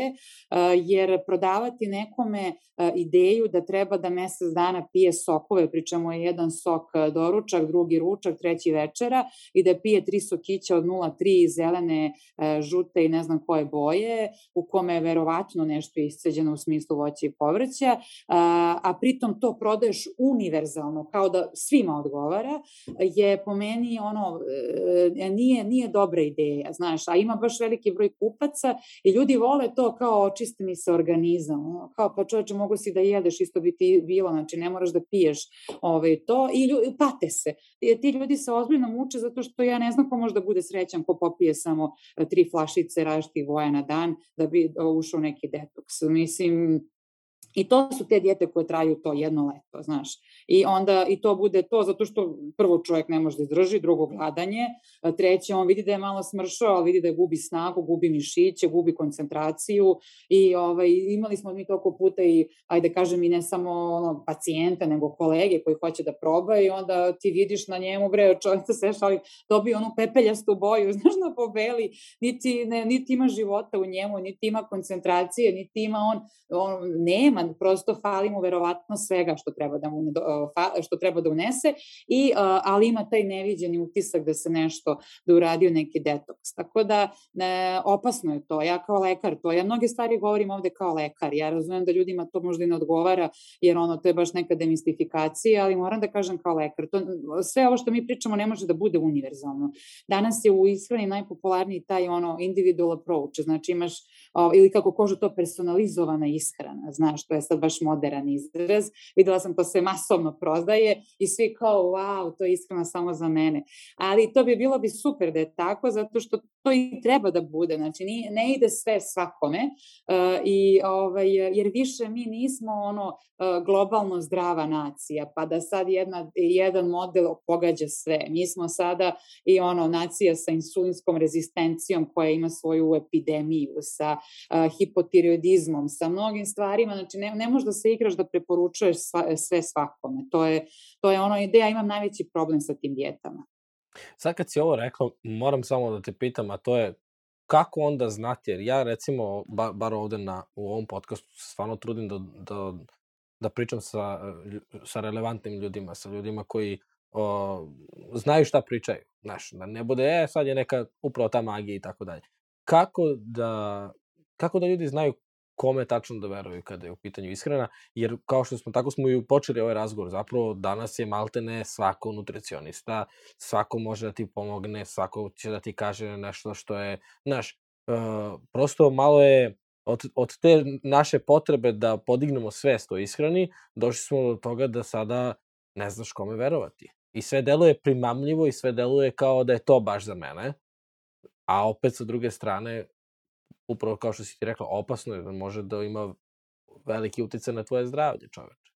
jer prodavati nekome ideju da treba da mesec dana pije sokove pri čemu je jedan sok doručak, drugi ručak, treći večera i da pije tri sokića od 0,3 zelene, žute i ne znam koje boje u kome je verovatno nešto isceđeno u smislu voća i povrća a, a pritom to prodaješ univerzalno univerzalno, kao da svima odgovara, je po meni ono, e, nije, nije dobra ideja, znaš, a ima baš veliki broj kupaca i ljudi vole to kao očisti mi se organizam, kao pa čoveče mogu si da jedeš, isto bi ti bilo, znači ne moraš da piješ ovaj, to i ljudi, pate se. Ti ljudi se ozbiljno muče zato što ja ne znam ko može da bude srećan ko popije samo tri flašice različitih voja na dan da bi ušao neki detoks. Mislim, I to su te dijete koje traju to jedno leto, znaš. I onda i to bude to zato što prvo čovjek ne može da izdrži, drugo gladanje, treće on vidi da je malo smršao, ali vidi da gubi snagu, gubi mišiće, gubi koncentraciju i ovaj, imali smo mi toliko puta i, ajde kažem, i ne samo ono, pacijenta, nego kolege koji hoće da probaju i onda ti vidiš na njemu, bre, čovjek se seš, ali dobio onu pepeljastu boju, znaš, na pobeli, niti, ne, niti ima života u njemu, niti ima koncentracije, niti ima on, on nema, prosto fali mu verovatno svega što treba da mu što treba da unese i ali ima taj neviđeni utisak da se nešto da uradio neki detoks. Tako da ne, opasno je to. Ja kao lekar to, ja mnoge stvari govorim ovde kao lekar. Ja razumem da ljudima to možda i ne odgovara jer ono to je baš neka demistifikacija, ali moram da kažem kao lekar, to sve ovo što mi pričamo ne može da bude univerzalno. Danas je u ishrani najpopularniji taj ono individual approach, znači imaš o, ili kako kožu to personalizovana ishrana, znaš, to je sad baš modern izraz. Videla sam to se masovno prodaje i svi kao, wow, to je iskreno samo za mene. Ali to bi bilo bi super da je tako, zato što to i treba da bude. Znači, ne ide sve svakome, uh, i, ovaj, jer više mi nismo ono uh, globalno zdrava nacija, pa da sad jedna, jedan model pogađa sve. Mi smo sada i ono nacija sa insulinskom rezistencijom koja ima svoju epidemiju, sa uh, hipotiroidizmom, sa mnogim stvarima. Znači, ne, ne možeš da se igraš da preporučuješ sva, sve svakome. To je, to je ono ideja, imam najveći problem sa tim dijetama. Sad kad si ovo rekla, moram samo da te pitam, a to je kako onda znati, jer ja recimo, bar, bar ovde na, u ovom podcastu se stvarno trudim da, da, da pričam sa, sa relevantnim ljudima, sa ljudima koji o, znaju šta pričaju. Znaš, da ne bude, e, sad je neka upravo ta magija i tako dalje. Kako da, kako da ljudi znaju kome tačno da veruju kada je u pitanju ishrana, jer kao što smo, tako smo i počeli ovaj razgovor, zapravo danas je maltene svako nutricionista, svako može da ti pomogne, svako će da ti kaže nešto što je, znaš, uh, prosto malo je od, od te naše potrebe da podignemo svest o ishrani, došli smo do toga da sada ne znaš kome verovati. I sve deluje primamljivo i sve deluje kao da je to baš za mene. A opet sa druge strane, upravo kao što si ti rekla, opasno je da može da ima veliki uticaj na tvoje zdravlje čoveče.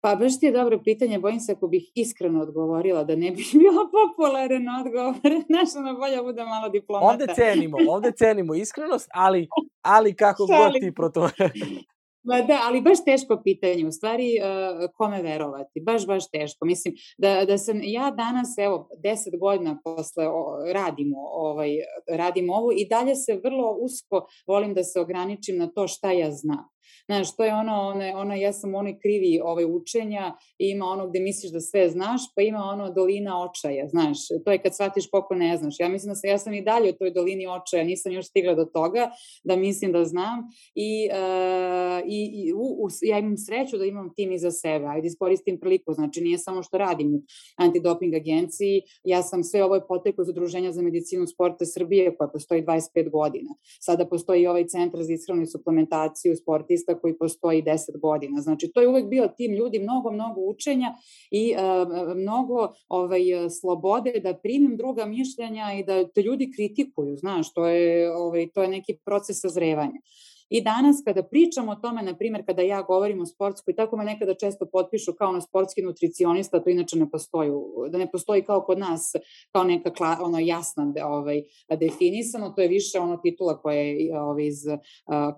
Pa baš ti je dobro pitanje, bojim se ako bih iskreno odgovorila da ne bih bila popularan odgovor, znaš ono bolje bude malo diplomata. Ovde cenimo, ovde cenimo iskrenost, ali, ali kako god ti proto... Ma da, ali baš teško pitanje, u stvari uh, kome verovati, baš, baš teško. Mislim, da, da sam ja danas, evo, deset godina posle o, radimo, ovaj, radimo ovo i dalje se vrlo usko volim da se ograničim na to šta ja znam. Znaš, to je ono, ono, ono ja sam onoj krivi ovaj, učenja i ima ono gde misliš da sve znaš, pa ima ono dolina očaja, znaš, to je kad shvatiš koliko ne znaš. Ja mislim da sam, ja sam i dalje u toj dolini očaja, nisam još stigla do toga da mislim da znam i, uh, i, i u, u, ja imam sreću da imam tim iza sebe, ajde iskoristim priliku, znači nije samo što radim u antidoping agenciji, ja sam sve ovo je poteklo iz Udruženja za medicinu sporta Srbije koja postoji 25 godina. Sada postoji ovaj centar za ishranu i suplementaciju sportista koji postoji 10 godina. Znači, to je uvek bio tim ljudi, mnogo, mnogo učenja i uh, mnogo ovaj, slobode da primim druga mišljenja i da te ljudi kritikuju, znaš, to je, ovaj, to je neki proces sazrevanja. I danas kada pričamo o tome, na primjer, kada ja govorim o sportskoj, tako me nekada često potpišu kao na sportski nutricionista, to inače ne postoji, da ne postoji kao kod nas, kao neka kla, ono jasna ovaj, definisano, to je više ono titula koja je ovaj, iz uh,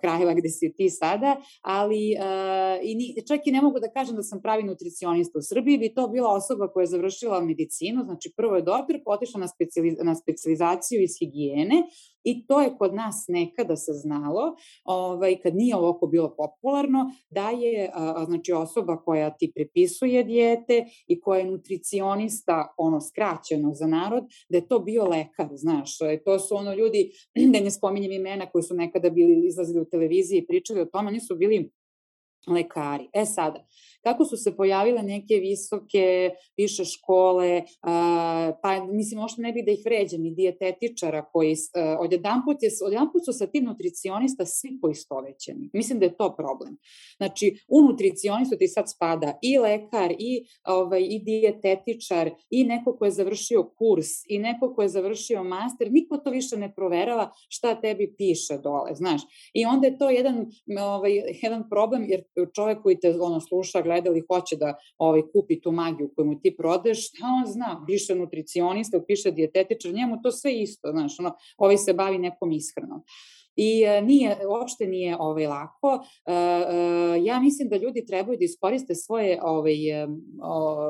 krajeva gde si ti sada, ali uh, i ni, čak i ne mogu da kažem da sam pravi nutricionista u Srbiji, bi to bila osoba koja je završila medicinu, znači prvo je doktor, potišla na, specijaliz, na specializaciju iz higijene, I to je kod nas nekada se znalo, ovaj, kad nije ovako bilo popularno, da je a, znači osoba koja ti prepisuje dijete i koja je nutricionista, ono skraćeno za narod, da je to bio lekar, znaš. E, to su ono ljudi, da ne spominjem imena koji su nekada bili izlazili u televiziji i pričali o tome, oni su bili lekari. E sada, kako su se pojavile neke visoke, više škole, pa mislim, možda ne bih da ih vređam, i dijetetičara koji, a, odjedan, put je, odjedan put su sa tim nutricionista svi poistovećeni. Mislim da je to problem. Znači, u nutricionistu ti sad spada i lekar, i, ovaj, i dijetetičar, i neko ko je završio kurs, i neko ko je završio master, niko to više ne proverava šta tebi piše dole, znaš. I onda je to jedan, ovaj, jedan problem, jer čovek koji te ono, sluša, gleda ili hoće da ovaj, kupi tu magiju koju mu ti prodeš, šta on zna? Piše nutricionista, piše dijetetičar, njemu to sve isto, znaš, ono, ovaj se bavi nekom ishranom i e, nije, uopšte nije ovaj, lako. E, e, ja mislim da ljudi trebaju da iskoriste svoje ovaj,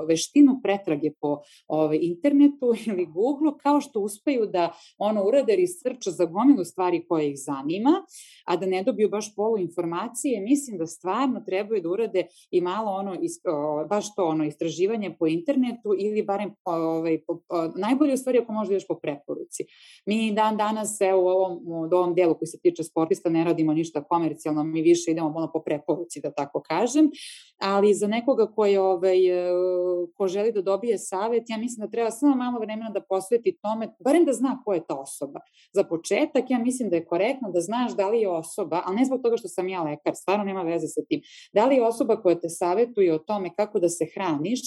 veštinu pretrage po ovaj, internetu ili Google kao što uspeju da ono urade research za gomilu stvari koje ih zanima, a da ne dobiju baš polu informacije. Mislim da stvarno trebaju da urade i malo ono, baš to ono, istraživanje po internetu ili barem ovaj, po, najbolje u stvari ako možda još po preporuci. Mi dan danas, evo u ovom, u ovom delu koji se tiče sportista ne radimo ništa komercijalno, mi više idemo ono po preporuci, da tako kažem, ali za nekoga ko, je, ovaj, e, ko želi da dobije savet, ja mislim da treba samo malo vremena da posveti tome, barem da zna ko je ta osoba. Za početak, ja mislim da je korektno da znaš da li je osoba, ali ne zbog toga što sam ja lekar, stvarno nema veze sa tim, da li je osoba koja te savetuje o tome kako da se hraniš,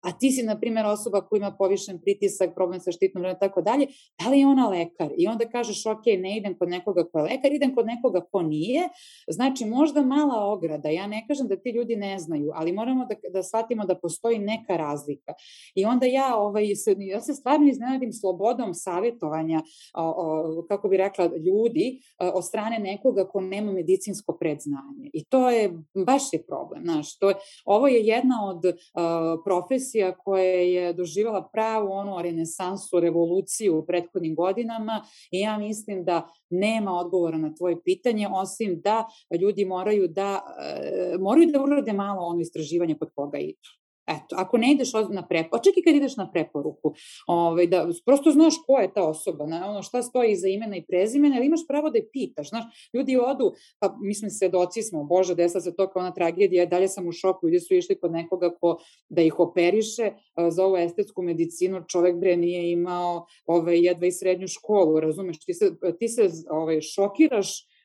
a ti si, na primjer, osoba koja ima povišen pritisak, problem sa štitnom i tako dalje, da li je ona lekar? I onda kažeš, ok, ne idem kod nekoga ko je lekar, idem kod nekoga ko nije. Znači, možda mala ograda, ja ne kažem da ti ljudi ne znaju, ali moramo da, da shvatimo da postoji neka razlika. I onda ja, ovaj, se, ja se stvarno iznenadim slobodom savjetovanja, o, o, kako bi rekla, ljudi o, strane nekoga ko nema medicinsko predznanje. I to je, baš je problem, znaš, to je, ovo je jedna od o, profesija profesija koja je doživala pravu ono renesansu, revoluciju u prethodnim godinama i ja mislim da nema odgovora na tvoje pitanje, osim da ljudi moraju da, e, moraju da urade malo ono istraživanje kod koga idu. Eto, ako ne ideš na preporuku, čak i kad ideš na preporuku, ovaj, da prosto znaš ko je ta osoba, na ono šta stoji iza imena i prezimena, ali imaš pravo da je pitaš, znaš, ljudi odu, pa mislim svedoci smo, bože, desila se to kao ona tragedija, dalje sam u šoku, ljudi su išli kod nekoga ko da ih operiše za ovu estetsku medicinu, čovek bre nije imao ovaj, jedva i srednju školu, razumeš, ti se, ti se ovaj, šokiraš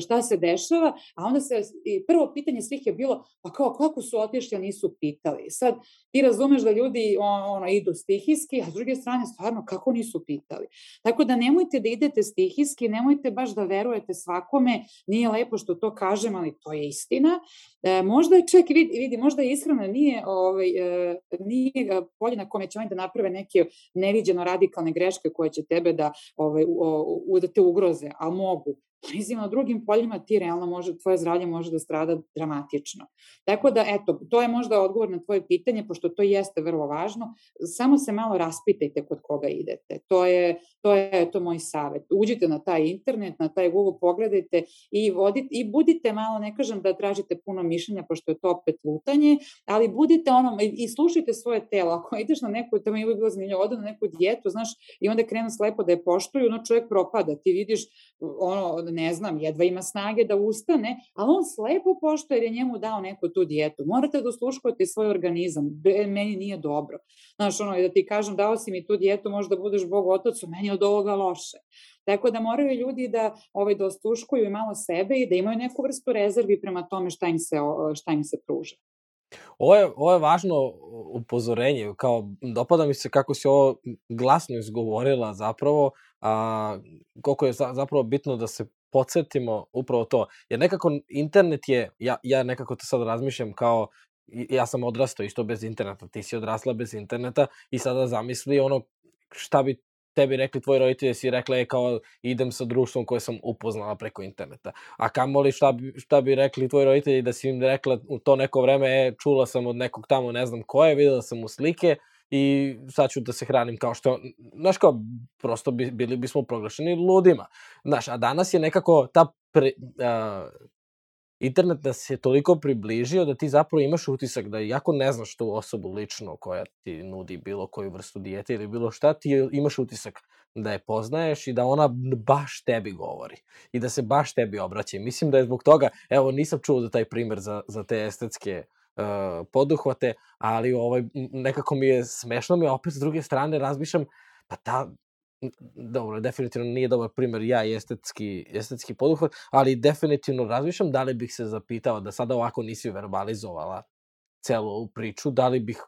šta se dešava, a onda se, i prvo pitanje svih je bilo, pa kao, kako su otišli, a nisu pitali. Sad, ti razumeš da ljudi ono, idu stihijski, a s druge strane, stvarno, kako nisu pitali. Tako da nemojte da idete stihijski, nemojte baš da verujete svakome, nije lepo što to kažem, ali to je istina. E, možda je čak, vidi, vidi možda je iskreno nije, ovaj, e, nije polje na kome će oni da naprave neke neviđeno radikalne greške koje će tebe da, ovaj, u, u, da te ugroze, ali mogu mislim, na drugim poljima ti realno može, tvoje zdravlje može da strada dramatično. Tako da, eto, to je možda odgovor na tvoje pitanje, pošto to jeste vrlo važno, samo se malo raspitajte kod koga idete. To je, to je to moj savet. Uđite na taj internet, na taj Google, pogledajte i, vodite, i budite malo, ne kažem da tražite puno mišljenja, pošto je to opet lutanje, ali budite ono, i slušajte svoje telo. Ako ideš na neku, tamo je bilo zanimljivo, odu na neku dijetu, znaš, i onda krenu slepo da je poštuju, ono čovjek propada. Ti vidiš, ono, ne znam, jedva ima snage da ustane, ali on slepo pošto jer je njemu dao neku tu dijetu. Morate da usluškujete svoj organizam, meni nije dobro. Znaš, ono, da ti kažem, dao si mi tu dijetu, možda budeš Bog otacu, meni od ovoga loše. Tako da moraju ljudi da, ovaj, da osluškuju i malo sebe i da imaju neku vrstu rezervi prema tome šta im se, šta im se pruža. Ovo je, ovo je važno upozorenje, kao dopada mi se kako si ovo glasno izgovorila zapravo, a, koliko je za, zapravo bitno da se podsjetimo upravo to. Jer nekako internet je, ja, ja nekako to sad razmišljam kao, ja sam odrastao isto bez interneta, ti si odrasla bez interneta i sada zamisli ono šta bi tebi rekli tvoji roditelji, si rekla je kao idem sa društvom koje sam upoznala preko interneta. A kamoli šta bi, šta bi rekli tvoji roditelji da si im rekla u to neko vreme, e, čula sam od nekog tamo, ne znam ko je, videla sam mu slike, i sad ću da se hranim kao što, znaš kao, prosto bi, bili bismo proglašeni ludima. Znaš, a danas je nekako ta pre, a, internet nas je toliko približio da ti zapravo imaš utisak da iako ne znaš tu osobu lično koja ti nudi bilo koju vrstu dijete ili bilo šta, ti imaš utisak da je poznaješ i da ona baš tebi govori i da se baš tebi obraća. Mislim da je zbog toga, evo nisam čuo za taj primer za, za te estetske uh, poduhvate, ali ovaj, nekako mi je smešno mi, opet s druge strane razmišljam, pa ta, dobro, definitivno nije dobar primer ja i estetski, estetski poduhvat, ali definitivno razmišljam da li bih se zapitao da sada ovako nisi verbalizovala celu ovu priču, da li bih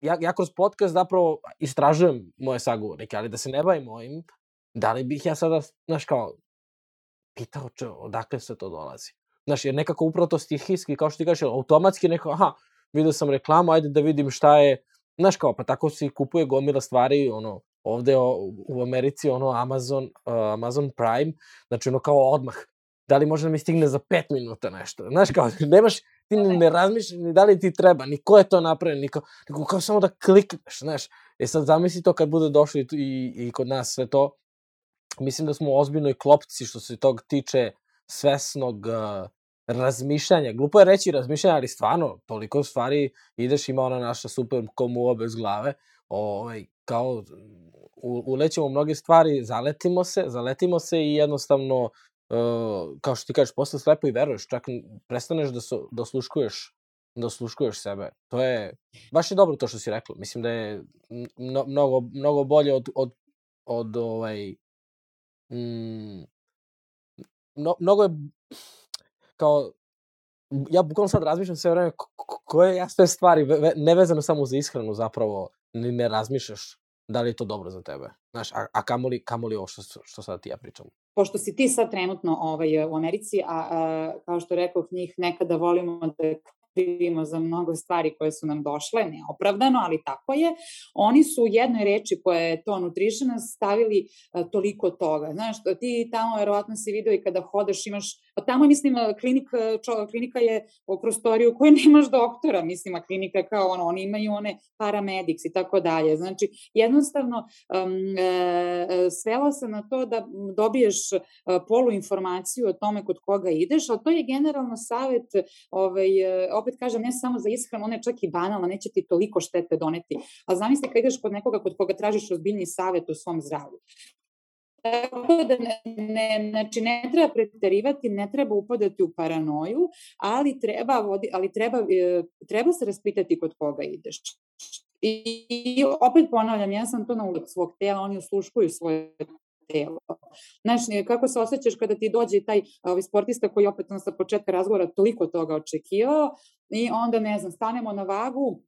ja, ja kroz podcast zapravo istražujem moje sagovornike, ali da se ne bavim ovim, da li bih ja sada, znaš kao, pitao če, odakle se to dolazi. Znaš, jer nekako upravo to stihijski, kao što ti kažeš, automatski neko, aha, vidio sam reklamu, ajde da vidim šta je, znaš kao, pa tako se kupuje gomila stvari, ono, ovde u Americi, ono, Amazon, uh, Amazon Prime, znači ono kao odmah, da li može da mi stigne za pet minuta nešto, znaš kao, nemaš, ti ne, ne razmišljaš ni da li ti treba, ni ko je to napravio, ni kao, nego kao samo da klikneš, znaš, e sad zamisli to kad bude došlo i, i, i kod nas sve to, mislim da smo u ozbiljnoj klopci što se tog tiče svesnog uh, razmišljanja. Glupo je reći razmišljanja, ali stvarno, toliko stvari ideš, ima ona naša super komuva bez glave, ovaj, kao ulećemo mnoge stvari, zaletimo se, zaletimo se i jednostavno, uh, kao što ti kažeš, posle slepo i veruješ, čak prestaneš da, su, da osluškuješ da osluškuješ sebe. To je, baš je dobro to što si rekla. Mislim da je mno, mnogo, mnogo bolje od, od, od ovaj, mm, no, mnogo je, kao, ja bukvalno sad razmišljam sve vreme koje ja sve stvari, nevezano samo za ishranu zapravo, ni ne razmišljaš da li je to dobro za tebe. Znaš, a, a kamoli, kamoli ovo što, što sad ti ja pričam. Pošto si ti sad trenutno ovaj, u Americi, a, a kao što rekao njih nekada volimo da krivimo za mnogo stvari koje su nam došle, neopravdano, ali tako je. Oni su u jednoj reči koja je to nutritionist stavili uh, toliko toga. Znaš, ti tamo verovatno si video i kada hodaš imaš, pa tamo mislim klinik, čo, klinika je u prostoriju koje nemaš doktora, mislim, a klinika je kao ono, oni imaju one paramedics i tako dalje. Znači, jednostavno um, e, svela se na to da dobiješ polu informaciju o tome kod koga ideš, ali to je generalno savet ovaj, opet kažem, ne samo za ishranu, ona je čak i banalna, neće ti toliko štete doneti. Ali zamisli kad ideš kod nekoga kod koga tražiš ozbiljni savet o svom zdravlju. Tako da ne, ne, znači ne treba preterivati, ne treba upadati u paranoju, ali treba, vodi, ali treba, e, treba se raspitati kod koga ideš. I opet ponavljam, ja sam to na svog tela, oni usluškuju svoje telo. Znaš, kako se osjećaš kada ti dođe taj ovaj, sportista koji opet on sa početka razgovora toliko toga očekivao i onda, ne znam, stanemo na vagu,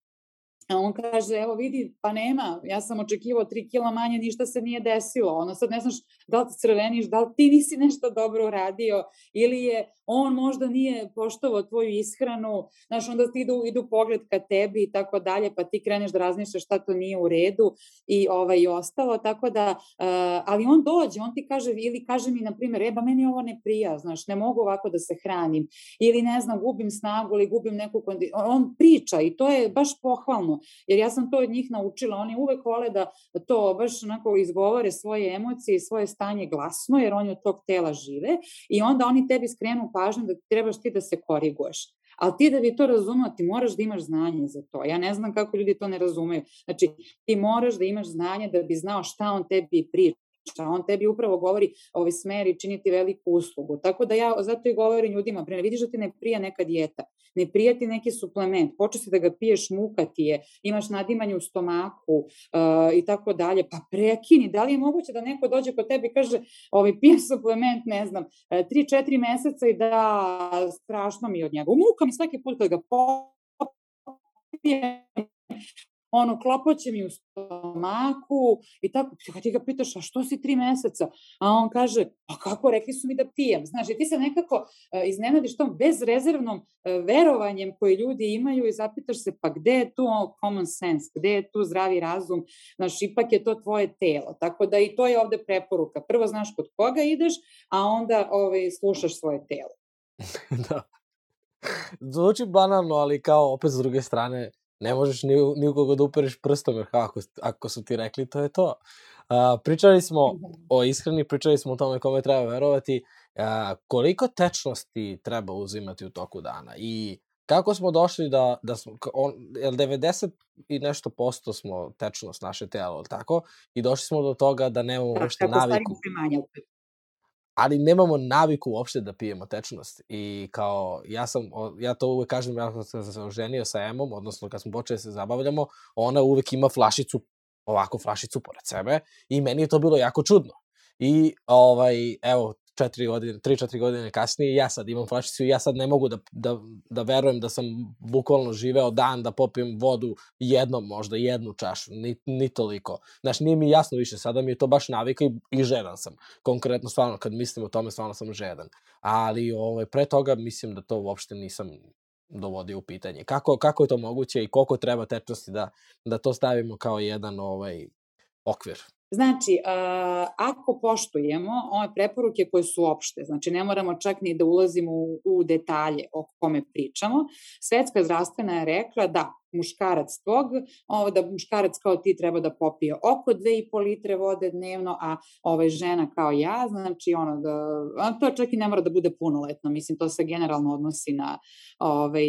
A on kaže, evo vidi, pa nema, ja sam očekivao 3 kila manje, ništa se nije desilo. Ono sad ne znaš da li crveniš, da li ti nisi nešto dobro uradio ili je on možda nije poštovao tvoju ishranu, znaš, onda ti idu, idu pogled ka tebi i tako dalje, pa ti kreneš da razmišljaš šta to nije u redu i, ovaj, i ostalo, tako da, uh, ali on dođe, on ti kaže, ili kaže mi, na primjer, e, ba meni ovo ne prija, znaš, ne mogu ovako da se hranim, ili ne znam, gubim snagu ili gubim neku kondiciju, on priča i to je baš pohvalno, jer ja sam to od njih naučila, oni uvek vole da to baš onako izgovore svoje emocije i svoje stanje glasno, jer oni od tog tela žive i onda oni tebi skrenu pažnju da trebaš ti da se koriguješ. Ali ti da bi to razumeo, ti moraš da imaš znanje za to. Ja ne znam kako ljudi to ne razumeju. Znači, ti moraš da imaš znanje da bi znao šta on tebi priča on tebi upravo govori ovaj smer i čini ti veliku uslugu. Tako da ja zato i govorim ljudima, pre vidiš da ti ne prija neka dijeta, ne prija ti neki suplement, počeš si da ga piješ, muka ti je, imaš nadimanje u stomaku uh, i tako dalje, pa prekini, da li je moguće da neko dođe kod tebe i kaže, ovaj, pijem suplement, ne znam, 3-4 meseca i da strašno mi od njega. Muka mi svaki put kad ga popijem, ono, klopoće mi u stomaku i tako, kad ti ga pitaš, a što si tri meseca? A on kaže, pa kako, rekli su mi da pijem. Znaš, i ti se nekako uh, iznenadiš tom bezrezervnom uh, verovanjem koje ljudi imaju i zapitaš se, pa gde je tu common sense, gde je tu zdravi razum, znaš, ipak je to tvoje telo. Tako da i to je ovde preporuka. Prvo znaš kod koga ideš, a onda ovaj, slušaš svoje telo. da. Zvuči banalno, ali kao opet s druge strane, ne možeš ni, ni u koga da upereš prstom, jer ako, ako su ti rekli, to je to. A, pričali smo mhm. o ishrani, pričali smo o tome kome treba verovati, a, koliko tečnosti treba uzimati u toku dana i kako smo došli da, da smo, on, jel 90 i nešto posto smo tečnost naše telo, tako? I došli smo do toga da nemamo uopšte naviku. Manje ali nemamo naviku uopšte da pijemo tečnost. I kao, ja sam, ja to uvek kažem, ja sam se oženio sa Emom, odnosno kad smo počeli da se zabavljamo, ona uvek ima flašicu, ovako flašicu pored sebe i meni je to bilo jako čudno. I ovaj, evo, četiri godine, tri, četiri godine kasnije, ja sad imam flašicu i ja sad ne mogu da, da, da verujem da sam bukvalno živeo dan da popijem vodu jednom, možda jednu čašu, ni, ni toliko. Znaš, nije mi jasno više, sada mi je to baš navika i, i žedan sam. Konkretno, stvarno, kad mislim o tome, stvarno sam žedan. Ali ovaj, pre toga mislim da to uopšte nisam dovodio u pitanje. Kako, kako je to moguće i koliko treba tečnosti da, da to stavimo kao jedan ovaj, okvir? Znači, ako poštujemo ove preporuke koje su opšte, znači ne moramo čak ni da ulazimo u, u detalje o kome pričamo, Svetska zdravstvena je rekla da muškarac tvog, ovo, da muškarac kao ti treba da popije oko 2,5 litre vode dnevno, a ovaj, žena kao ja, znači ono da, to čak i ne mora da bude punoletno, mislim to se generalno odnosi na ovaj,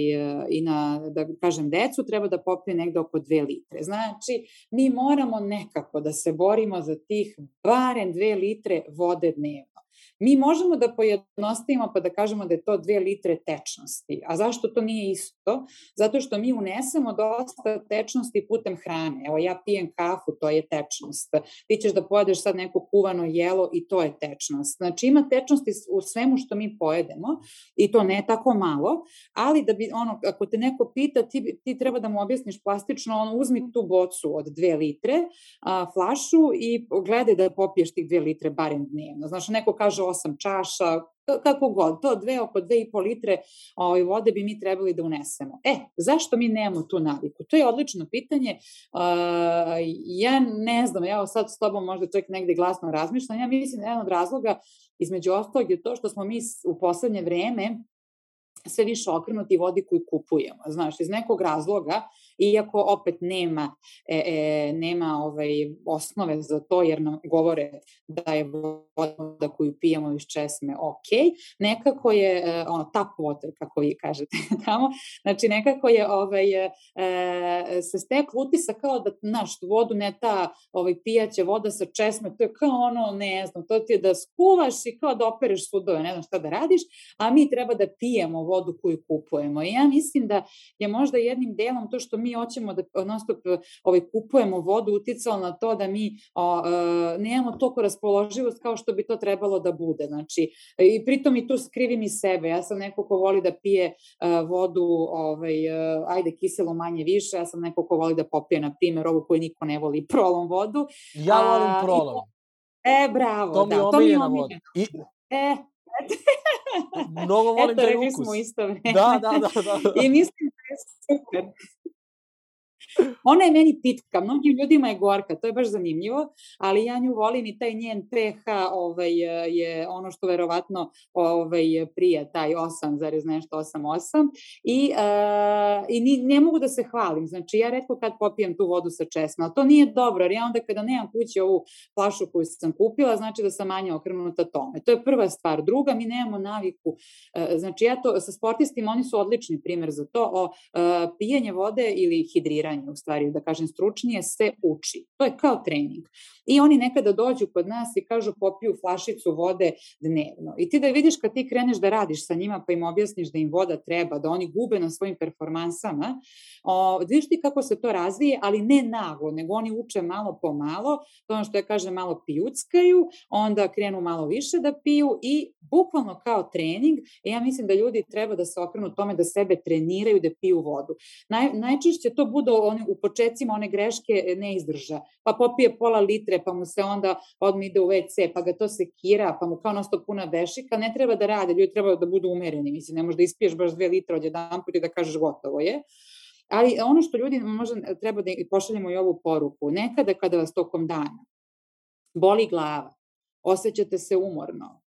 i na, da kažem, decu, treba da popije negde oko 2 litre. Znači, mi moramo nekako da se borimo za tih barem 2 litre vode dnevno. Mi možemo da pojednostavimo pa da kažemo da je to dve litre tečnosti. A zašto to nije isto? Zato što mi unesemo dosta tečnosti putem hrane. Evo ja pijem kafu, to je tečnost. Ti ćeš da pojedeš sad neko kuvano jelo i to je tečnost. Znači ima tečnosti u svemu što mi pojedemo i to ne tako malo, ali da bi ono, ako te neko pita, ti, ti treba da mu objasniš plastično, ono, uzmi tu bocu od dve litre, a, flašu i gledaj da popiješ tih dve litre barem dnevno. Znaš, neko kaže 8 čaša, kako god, to dve oko dve i pol litre ovaj, vode bi mi trebali da unesemo. E, zašto mi nemamo tu naviku? To je odlično pitanje. Uh, ja ne znam, evo sad s tobom možda čak negde glasno razmišljam, ja mislim da jedan od razloga između ostalog je to što smo mi u poslednje vreme sve više okrenuti vodi koju kupujemo. Znaš, iz nekog razloga, iako opet nema, e, e, nema ovaj, osnove za to, jer nam govore da je voda koju pijemo iz česme ok, nekako je e, ono, tap water, kako vi kažete tamo, znači nekako je ovaj, e, se stek utisa kao da, naš, vodu ne ta ovaj, pijaća voda sa česme, to je kao ono, ne znam, to ti je da skuvaš i kao da opereš sudove, ne znam šta da radiš, a mi treba da pijemo vodu vodu koju kupujemo. I ja mislim da je možda jednim delom to što mi hoćemo da non stop ovaj, kupujemo vodu uticalo na to da mi o, e, nemamo toliko raspoloživost kao što bi to trebalo da bude. Znači, i pritom i tu skrivim i sebe. Ja sam neko ko voli da pije uh, vodu, ovaj, uh, ajde kiselo manje više, ja sam neko ko voli da popije, na primjer, ovu koju niko ne voli, prolom vodu. Ja volim prolom. E, bravo, to da, mi mi je omiljena voda. I... E, Mnogo volim Eto, taj ukus. ukus. smo isto vreme. Da, da, da, da. I mislim da je super. Ona je meni pitka, mnogim ljudima je gorka, to je baš zanimljivo, ali ja nju volim i taj njen pH ovaj, je ono što verovatno ovaj, prije, taj 8, nešto 8,8 i, uh, i ni, ne mogu da se hvalim, znači ja redko kad popijem tu vodu sa česma, to nije dobro, jer ja onda kada nemam kući ovu flašu koju sam kupila, znači da sam manje okrenuta tome. To je prva stvar. Druga, mi nemamo naviku, uh, znači ja to sa sportistima, oni su odlični primer za to, o uh, pijenje vode ili hidriranje u stvari, da kažem stručnije, se uči. To je kao trening. I oni nekada dođu kod nas i kažu popiju flašicu vode dnevno. I ti da vidiš kad ti kreneš da radiš sa njima pa im objasniš da im voda treba, da oni gube na svojim performansama, o, vidiš ti kako se to razvije, ali ne naglo, nego oni uče malo po malo, to ono što ja kažem malo pijuckaju, onda krenu malo više da piju i bukvalno kao trening, e ja mislim da ljudi treba da se okrenu tome da sebe treniraju da piju vodu. Naj, najčešće to budu oni, u početcima one greške ne izdrža, pa popije pola litre, pa mu se onda odmah ide u WC, pa ga to sekira, pa mu kao nosto puna vešika, ne treba da rade, ljudi treba da budu umereni, mislim, ne možda ispiješ baš dve litre od jedan put i da kažeš gotovo je. Ali ono što ljudi možda treba da pošaljemo i ovu poruku, nekada kada vas tokom dana boli glava, osjećate se umorno,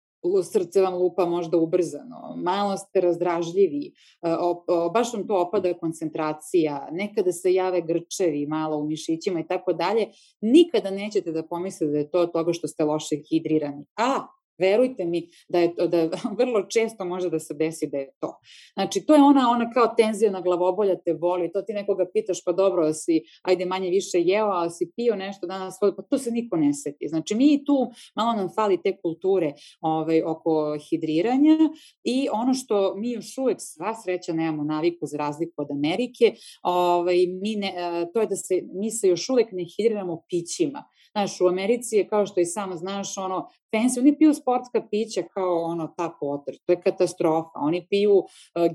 srce vam lupa možda ubrzano, malo ste razdražljivi, e, o, baš vam to opada koncentracija, nekada se jave grčevi malo u mišićima i tako dalje, nikada nećete da pomislite da je to toga što ste loše hidrirani. A, Verujte mi da je to, da vrlo često može da se desi da je to. Znači, to je ona, ona kao tenzija na glavobolja te boli, to ti nekoga pitaš, pa dobro, si, ajde manje više jeo, a si pio nešto danas, pa to se niko ne seti. Znači, mi tu malo nam fali te kulture ovaj, oko hidriranja i ono što mi još uvek sva sreća nemamo naviku za razliku od Amerike, ovaj, mi ne, to je da se, mi se još uvek ne hidriramo pićima. Znaš, u Americi je, kao što i samo znaš, ono, fancy, oni piju sportska pića kao ono tap water, to je katastrofa. Oni piju uh,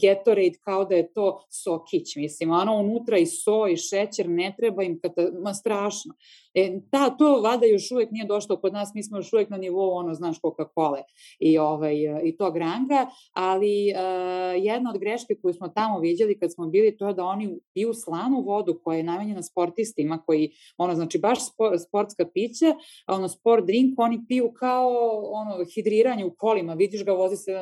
Gatorade kao da je to sokić, mislim, ono unutra i so i šećer, ne treba im, kata, ma strašno. E, ta, to vada još uvek nije došlo kod nas, mi smo još uvek na nivou, ono, znaš, Coca-Cola i, ovaj, i tog ranga, ali uh, jedna od greške koju smo tamo vidjeli kad smo bili, to je da oni piju slanu vodu koja je namenjena sportistima, koji, ono, znači, baš spor, sportska pića, ono, sport drink, oni piju kao ono, hidriranje u kolima, vidiš ga, vozi se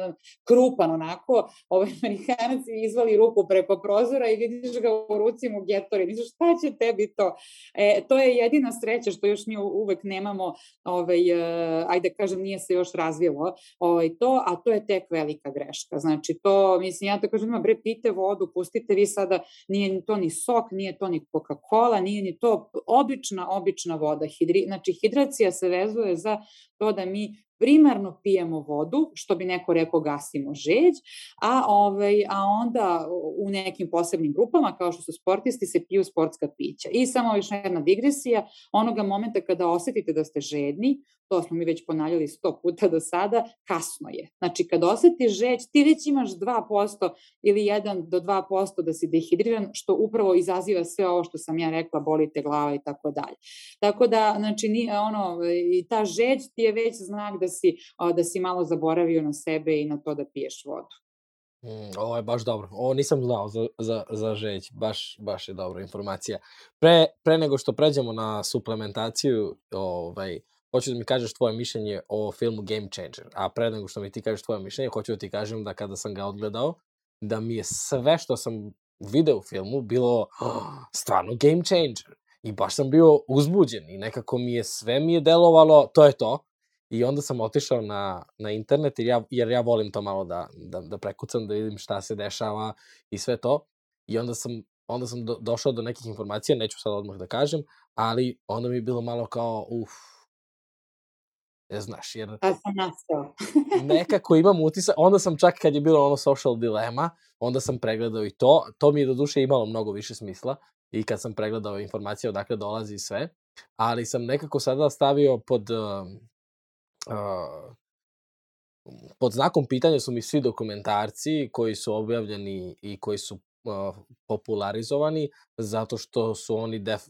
krupan onako, ovaj Amerikanac izvali ruku preko prozora i vidiš ga u ruci mu getori, misliš šta će tebi to? E, to je jedina sreća što još mi uvek nemamo, ovaj, uh, ajde kažem, nije se još razvilo ovaj, to, a to je tek velika greška. Znači, to, mislim, ja tako kažem, bre, pite vodu, pustite vi sada, nije to ni sok, nije to ni Coca-Cola, nije ni to obična, obična voda. Hidri, znači, hidracija se vezuje za to da mi famille primarno pijemo vodu, što bi neko rekao gasimo žeđ, a, ovaj, a onda u nekim posebnim grupama, kao što su sportisti, se piju sportska pića. I samo još jedna digresija, onoga momenta kada osetite da ste žedni, to smo mi već ponavljali sto puta do sada, kasno je. Znači, kad osetiš žeć, ti već imaš 2% ili 1 do 2% da si dehidriran, što upravo izaziva sve ovo što sam ja rekla, bolite glava i tako dalje. Tako da, znači, ni, ono, i ta žeć ti je već znak da si, da si malo zaboravio na sebe i na to da piješ vodu. Mm, ovo je baš dobro. Ovo nisam znao za, za, za žeć. Baš, baš je dobra informacija. Pre, pre nego što pređemo na suplementaciju, ovaj, hoću da mi kažeš tvoje mišljenje o filmu Game Changer. A pre nego što mi ti kažeš tvoje mišljenje, hoću da ti kažem da kada sam ga odgledao, da mi je sve što sam video u filmu bilo oh, stvarno game changer. I baš sam bio uzbuđen i nekako mi je sve mi je delovalo, to je to. I onda sam otišao na, na internet, jer ja, jer ja volim to malo da, da, da prekucam, da vidim šta se dešava i sve to. I onda sam, onda sam do, došao do nekih informacija, neću sad odmah da kažem, ali onda mi je bilo malo kao, uf, Ne znaš, jer... Pa sam nastao. nekako imam utisak, onda sam čak kad je bilo ono social dilema, onda sam pregledao i to, to mi je do duše imalo mnogo više smisla i kad sam pregledao informacije odakle dolazi sve, ali sam nekako sada stavio pod uh, uh, pod znakom pitanja su mi svi dokumentarci koji su objavljeni i koji su popularizovani zato što su oni def...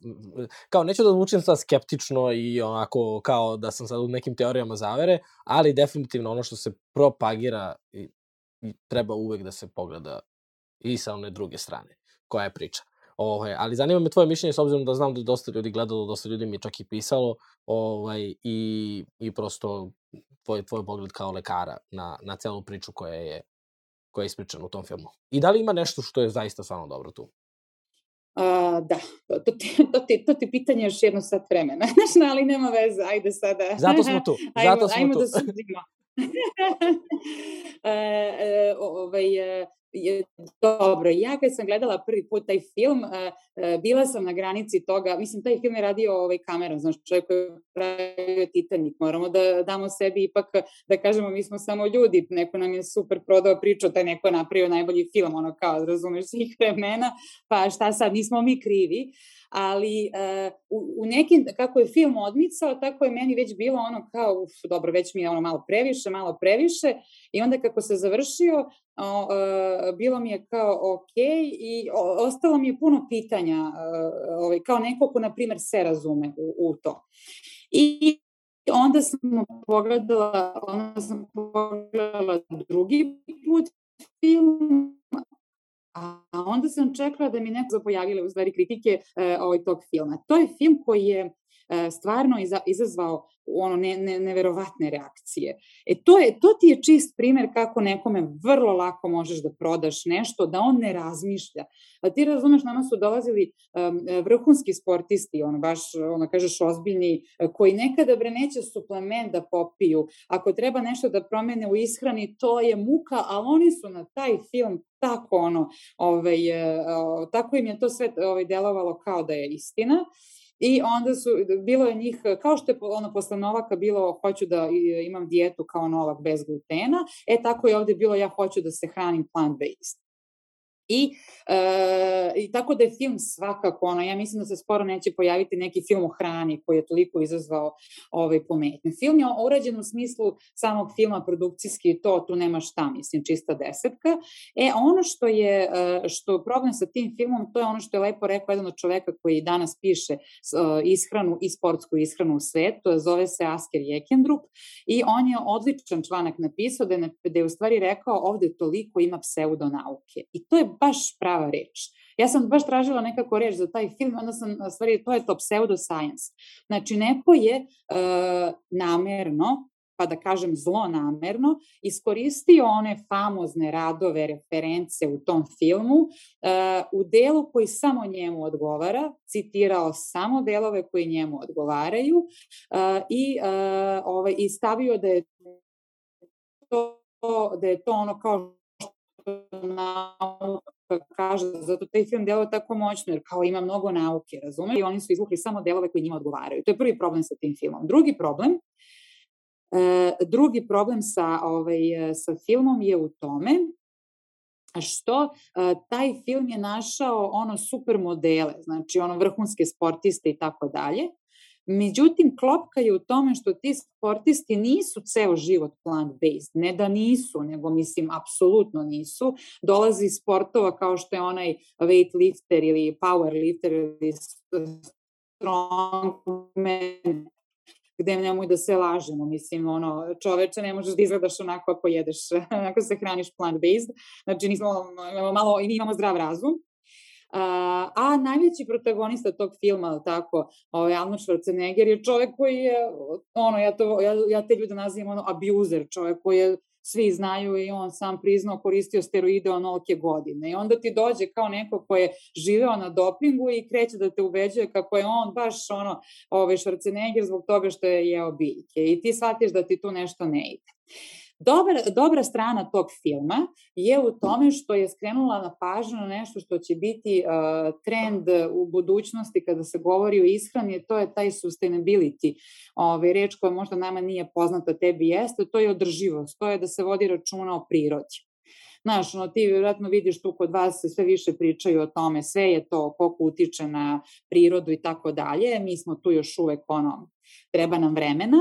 kao neću da zvučim sad skeptično i onako kao da sam sad u nekim teorijama zavere, ali definitivno ono što se propagira i, i treba uvek da se pogleda i sa one druge strane koja je priča. Ovaj, ali zanima me tvoje mišljenje s obzirom da znam da dosta ljudi gledalo, dosta ljudi mi je čak i pisalo ovaj, i, i prosto tvoj, tvoj pogled kao lekara na, na celu priču koja je koja je ispričana u tom filmu. I da li ima nešto što je zaista stvarno dobro tu? A, da, to ti, to, ti, to ti pitanje još jedno sat vremena, znaš, ali nema veze, ajde sada. Zato smo tu, zato ajmo, smo ajmo tu. da sudimo. e, e, ovaj, e, je dobro. Ja kad sam gledala prvi put taj film, bila sam na granici toga, mislim, taj film je radio ovaj kamera, znaš, čovjek koji je pravio Titanic, moramo da damo sebi ipak, da kažemo, mi smo samo ljudi, neko nam je super prodao priču, taj neko je napravio najbolji film, ono kao, razumeš, svih vremena, pa šta sad, nismo mi krivi, ali uh, u, u nekim, kako je film odmicao, tako je meni već bilo ono kao, uf, dobro, već mi je ono malo previše, malo previše, i onda kako se završio, o, uh, bilo mi je kao ok i o, ostalo mi je puno pitanja, uh, ovaj, kao neko ko, na primer, se razume u, u to. I onda sam pogledala, onda sam pogledala drugi put film, a onda sam čekala da mi neko pojavile u stvari kritike e, ovaj, tog filma. To je film koji je stvarno izazvao ono ne, ne, neverovatne reakcije. E to, je, to ti je čist primer kako nekome vrlo lako možeš da prodaš nešto, da on ne razmišlja. A ti razumeš, nama su dolazili um, vrhunski sportisti, ono baš, ono kažeš, ozbiljni, koji nekada bre neće suplement da popiju. Ako treba nešto da promene u ishrani, to je muka, a oni su na taj film tako ono, ovaj, tako im je to sve ovaj, delovalo kao da je istina. I onda su, bilo je njih, kao što je ono posle Novaka bilo, hoću da imam dijetu kao Novak bez glutena, e tako je ovde bilo, ja hoću da se hranim plant-based. I, e, I tako da je film svakako, ono, ja mislim da se skoro neće pojaviti neki film o hrani koji je toliko izazvao ovaj pometnju. Film je urađen u smislu samog filma produkcijski to, tu nema šta, mislim, čista desetka. E, ono što je, e, što problem sa tim filmom, to je ono što je lepo rekao jedan od čoveka koji danas piše e, ishranu i sportsku ishranu u svetu, zove se Asker Jekendrup i on je odličan članak napisao da je, da je u stvari rekao ovde toliko ima pseudonauke. I to je baš prava reč. Ja sam baš tražila nekako reč za taj film, onda sam, stvari, to je to pseudoscience. Znači, neko je uh, namerno pa da kažem zlonamerno, iskoristio one famozne radove, reference u tom filmu uh, u delu koji samo njemu odgovara, citirao samo delove koji njemu odgovaraju uh, i, uh, ovaj, i stavio da je to da je to ono kao nauka kaže, zato taj film deluje tako moćno, jer kao ima mnogo nauke, razume? I oni su izvukli samo delove koji njima odgovaraju. To je prvi problem sa tim filmom. Drugi problem, e, drugi problem sa, ovaj, sa filmom je u tome što e, taj film je našao ono super modele, znači ono vrhunske sportiste i tako dalje, Međutim, klopka je u tome što ti sportisti nisu ceo život plant-based. Ne da nisu, nego mislim, apsolutno nisu. Dolazi iz sportova kao što je onaj weightlifter ili powerlifter ili strongman gde nemoj da se lažemo, mislim, ono, čoveče, ne možeš da izgledaš onako ako jedeš, ako se hraniš plant-based, znači nismo, malo, imamo zdrav razum, A, a najveći protagonista tog filma, tako, ovaj, Arnold Schwarzenegger je čovek koji je, ono, ja, to, ja, ja te ljude nazivam ono abuser, čovek koji je svi znaju i on sam priznao koristio steroide onolike godine. I onda ti dođe kao neko ko je živeo na dopingu i kreće da te ubeđuje kako je on baš ono, ove, Schwarzenegger zbog toga što je jeo biljke. I ti shvatiš da ti tu nešto ne ide. Dobra, dobra strana tog filma je u tome što je skrenula na pažnju na nešto što će biti uh, trend u budućnosti kada se govori o ishrani, to je taj sustainability. Ovaj, reč koja možda nama nije poznata, tebi jeste, to je održivost, to je da se vodi računa o prirodi. Znaš, ono, ti vjerojatno vidiš tu kod vas se sve više pričaju o tome, sve je to koliko utiče na prirodu i tako dalje. Mi smo tu još uvek ono, treba nam vremena.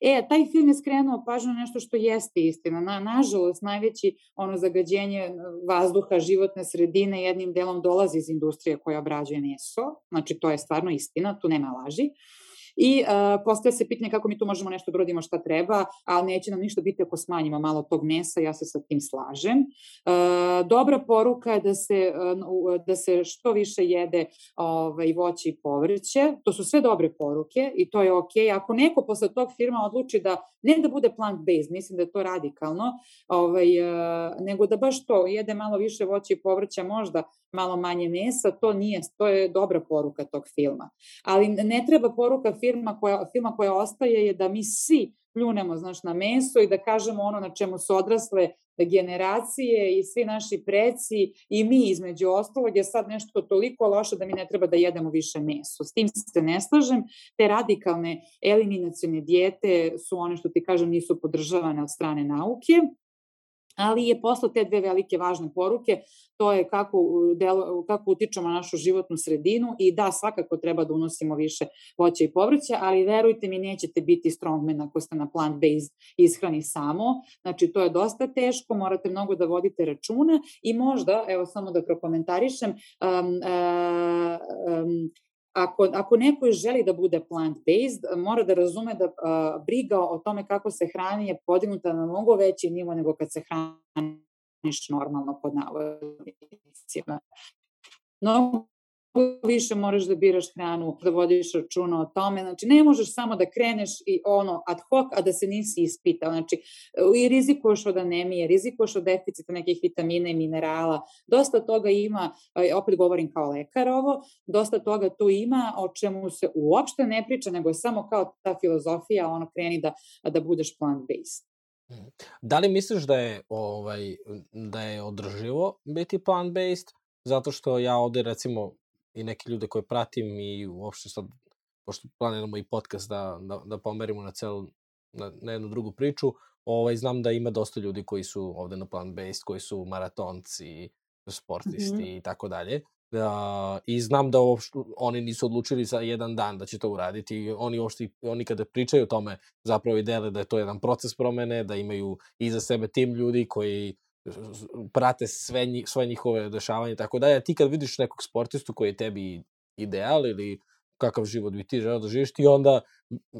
E, taj film je skrenuo pažnju nešto što jeste istina. Na, nažalost, najveći ono zagađenje vazduha, životne sredine jednim delom dolazi iz industrije koja obrađuje meso. Znači, to je stvarno istina, tu nema laži. I uh, postaje se pitanje kako mi tu možemo nešto da šta treba, ali neće nam ništa biti ako smanjimo malo tog mesa, ja se sa tim slažem. Uh, dobra poruka je da se, uh, da se što više jede ovaj, voće i povrće. To su sve dobre poruke i to je ok. Ako neko posle tog firma odluči da ne da bude plant-based, mislim da je to radikalno, ovaj, nego da baš to, jede malo više voća i povrća, možda malo manje mesa, to nije, to je dobra poruka tog filma. Ali ne treba poruka firma koja, filma koja ostaje je da mi svi pljunemo znaš, na meso i da kažemo ono na čemu su odrasle generacije i svi naši preci i mi između ostalog je sad nešto toliko loše da mi ne treba da jedemo više meso. S tim se ne slažem. Te radikalne eliminacione dijete su one što ti kažem nisu podržavane od strane nauke ali je posle te dve velike važne poruke, to je kako, delo, kako utičemo na našu životnu sredinu i da, svakako treba da unosimo više voća i povrća, ali verujte mi, nećete biti strongman ako ste na plant-based ishrani samo, znači to je dosta teško, morate mnogo da vodite računa i možda, evo samo da prokomentarišem, um, um, ako, ako neko želi da bude plant-based, mora da razume da uh, briga o tome kako se hrani je podignuta na mnogo veći nivo nego kad se hraniš normalno pod navodnicima. Mnogo više moraš da biraš hranu, da vodiš računa o tome. Znači, ne možeš samo da kreneš i ono ad hoc, a da se nisi ispitao. Znači, i rizikuješ od anemije, rizikuješ od deficita nekih vitamina i minerala. Dosta toga ima, opet govorim kao lekar ovo, dosta toga tu ima o čemu se uopšte ne priča, nego je samo kao ta filozofija, ono, kreni da, da budeš plant-based. Da li misliš da je ovaj da je održivo biti plant-based? Zato što ja ovde recimo i neke ljude koje pratim i uopšte sad, pošto planiramo i podcast da, da, da pomerimo na celu, na, na jednu drugu priču, ovaj, znam da ima dosta ljudi koji su ovde na plant-based, koji su maratonci, sportisti mm -hmm. i tako dalje. Uh, I znam da uopšte, oni nisu odlučili za jedan dan da će to uraditi. Oni, uopšte, oni kada pričaju o tome zapravo i dele da je to jedan proces promene, da imaju iza sebe tim ljudi koji prate sve, njih, sve njihove dešavanje tako dalje. Ti kad vidiš nekog sportistu koji je tebi ideal ili kakav život bi ti želeo da živiš, ti onda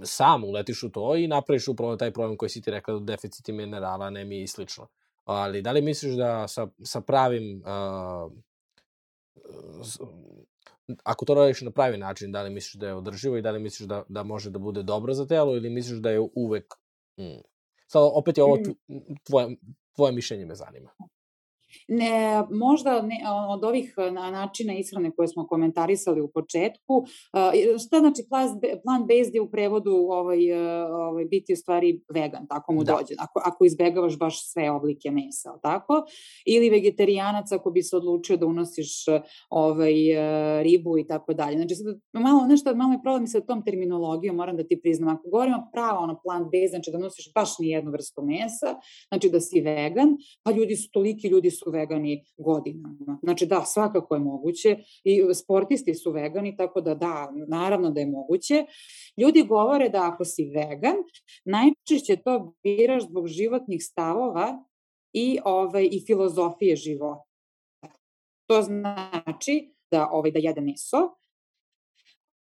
sam uletiš u to i napraviš upravo taj problem koji si ti rekla, deficiti minerala, anemije i slično. Ali da li misliš da sa, sa pravim uh, ako to radiš na pravi način, da li misliš da je održivo i da li misliš da, da može da bude dobro za telo ili misliš da je uvek mm, Sad, opet je ovo mm. Tvoje, mišljenje me zanima. Ne, možda ne, od ovih načina ishrane koje smo komentarisali u početku, šta znači plant-based je u prevodu ovaj, ovaj, biti u stvari vegan, tako mu da. dođe, ako, ako izbegavaš baš sve oblike mesa, tako? Ili vegetarijanac ako bi se odlučio da unosiš ovaj, ribu i tako dalje. Znači, sad, malo, nešto, malo je problem sa tom terminologijom, moram da ti priznam. Ako govorimo pravo ono plant-based, znači da nosiš baš ni jednu vrstu mesa, znači da si vegan, pa ljudi su, toliki ljudi su vegani godinama. Znači da, svakako je moguće i sportisti su vegani, tako da da, naravno da je moguće. Ljudi govore da ako si vegan, najčešće to biraš zbog životnih stavova i, ovaj, i filozofije života. To znači da, ovaj, da jede meso,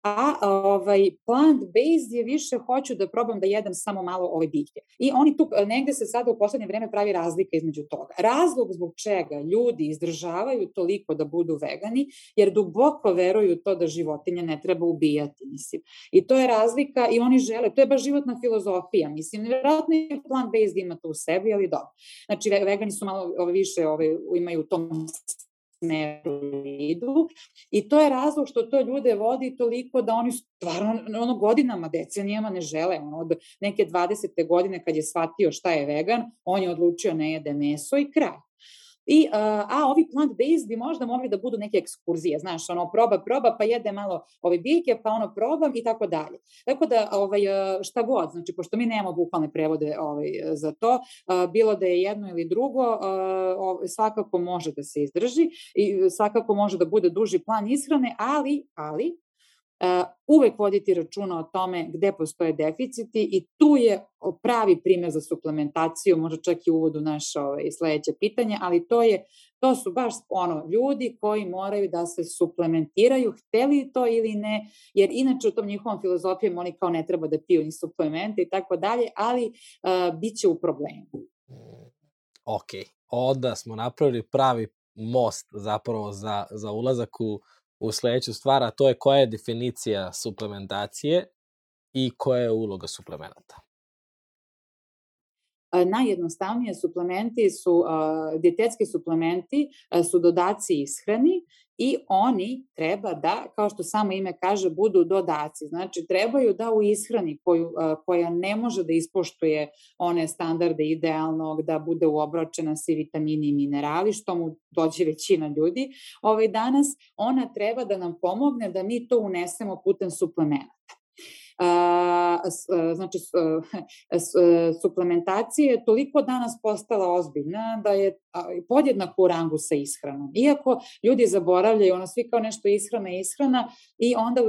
a ovaj, plant-based je više hoću da probam da jedem samo malo ove biljke. I oni tu, negde se sada u poslednje vreme pravi razlika između toga. Razlog zbog čega ljudi izdržavaju toliko da budu vegani, jer duboko veruju to da životinje ne treba ubijati, mislim. I to je razlika i oni žele, to je baš životna filozofija, mislim. Vjerojatno je plant-based ima to u sebi, ali dobro. Znači, vegani su malo više, ove, imaju tom smeru idu i to je razlog što to ljude vodi toliko da oni stvarno ono godinama, decenijama ne žele. Ono, od neke 20. godine kad je shvatio šta je vegan, on je odlučio ne jede meso i kraj. I, a ovi plant-based bi možda mogli da budu neke ekskurzije, znaš, ono, proba, proba, pa jede malo ove biljke, pa ono probam i tako dalje. Tako da, ovaj, šta god, znači, pošto mi nemamo bukvalne prevode ovaj, za to, bilo da je jedno ili drugo, svakako može da se izdrži i svakako može da bude duži plan ishrane, ali, ali, uvek voditi računa o tome gde postoje deficiti i tu je pravi primer za suplementaciju, možda čak i uvod u naše ovaj, sledeće pitanje, ali to je to su baš ono ljudi koji moraju da se suplementiraju, hteli to ili ne, jer inače u tom njihovom filozofijom oni kao ne treba da piju ni suplemente i tako dalje, ali uh, bit će u problemu. Ok, onda smo napravili pravi most zapravo za, za ulazak u u sledeću stvar, a to je koja je definicija suplementacije i koja je uloga suplemenata. Najjednostavnije suplementi su, dijetetski suplementi su dodaci ishrani i oni treba da, kao što samo ime kaže, budu dodaci. Znači, trebaju da u ishrani koju, koja ne može da ispoštuje one standarde idealnog, da bude uobročena svi vitamini i minerali, što mu dođe većina ljudi ovaj danas, ona treba da nam pomogne da mi to unesemo putem suplementa znači suplementacija je toliko danas postala ozbiljna da je podjednako u rangu sa ishranom. Iako ljudi zaboravljaju, ono svi kao nešto ishrana ishrana i onda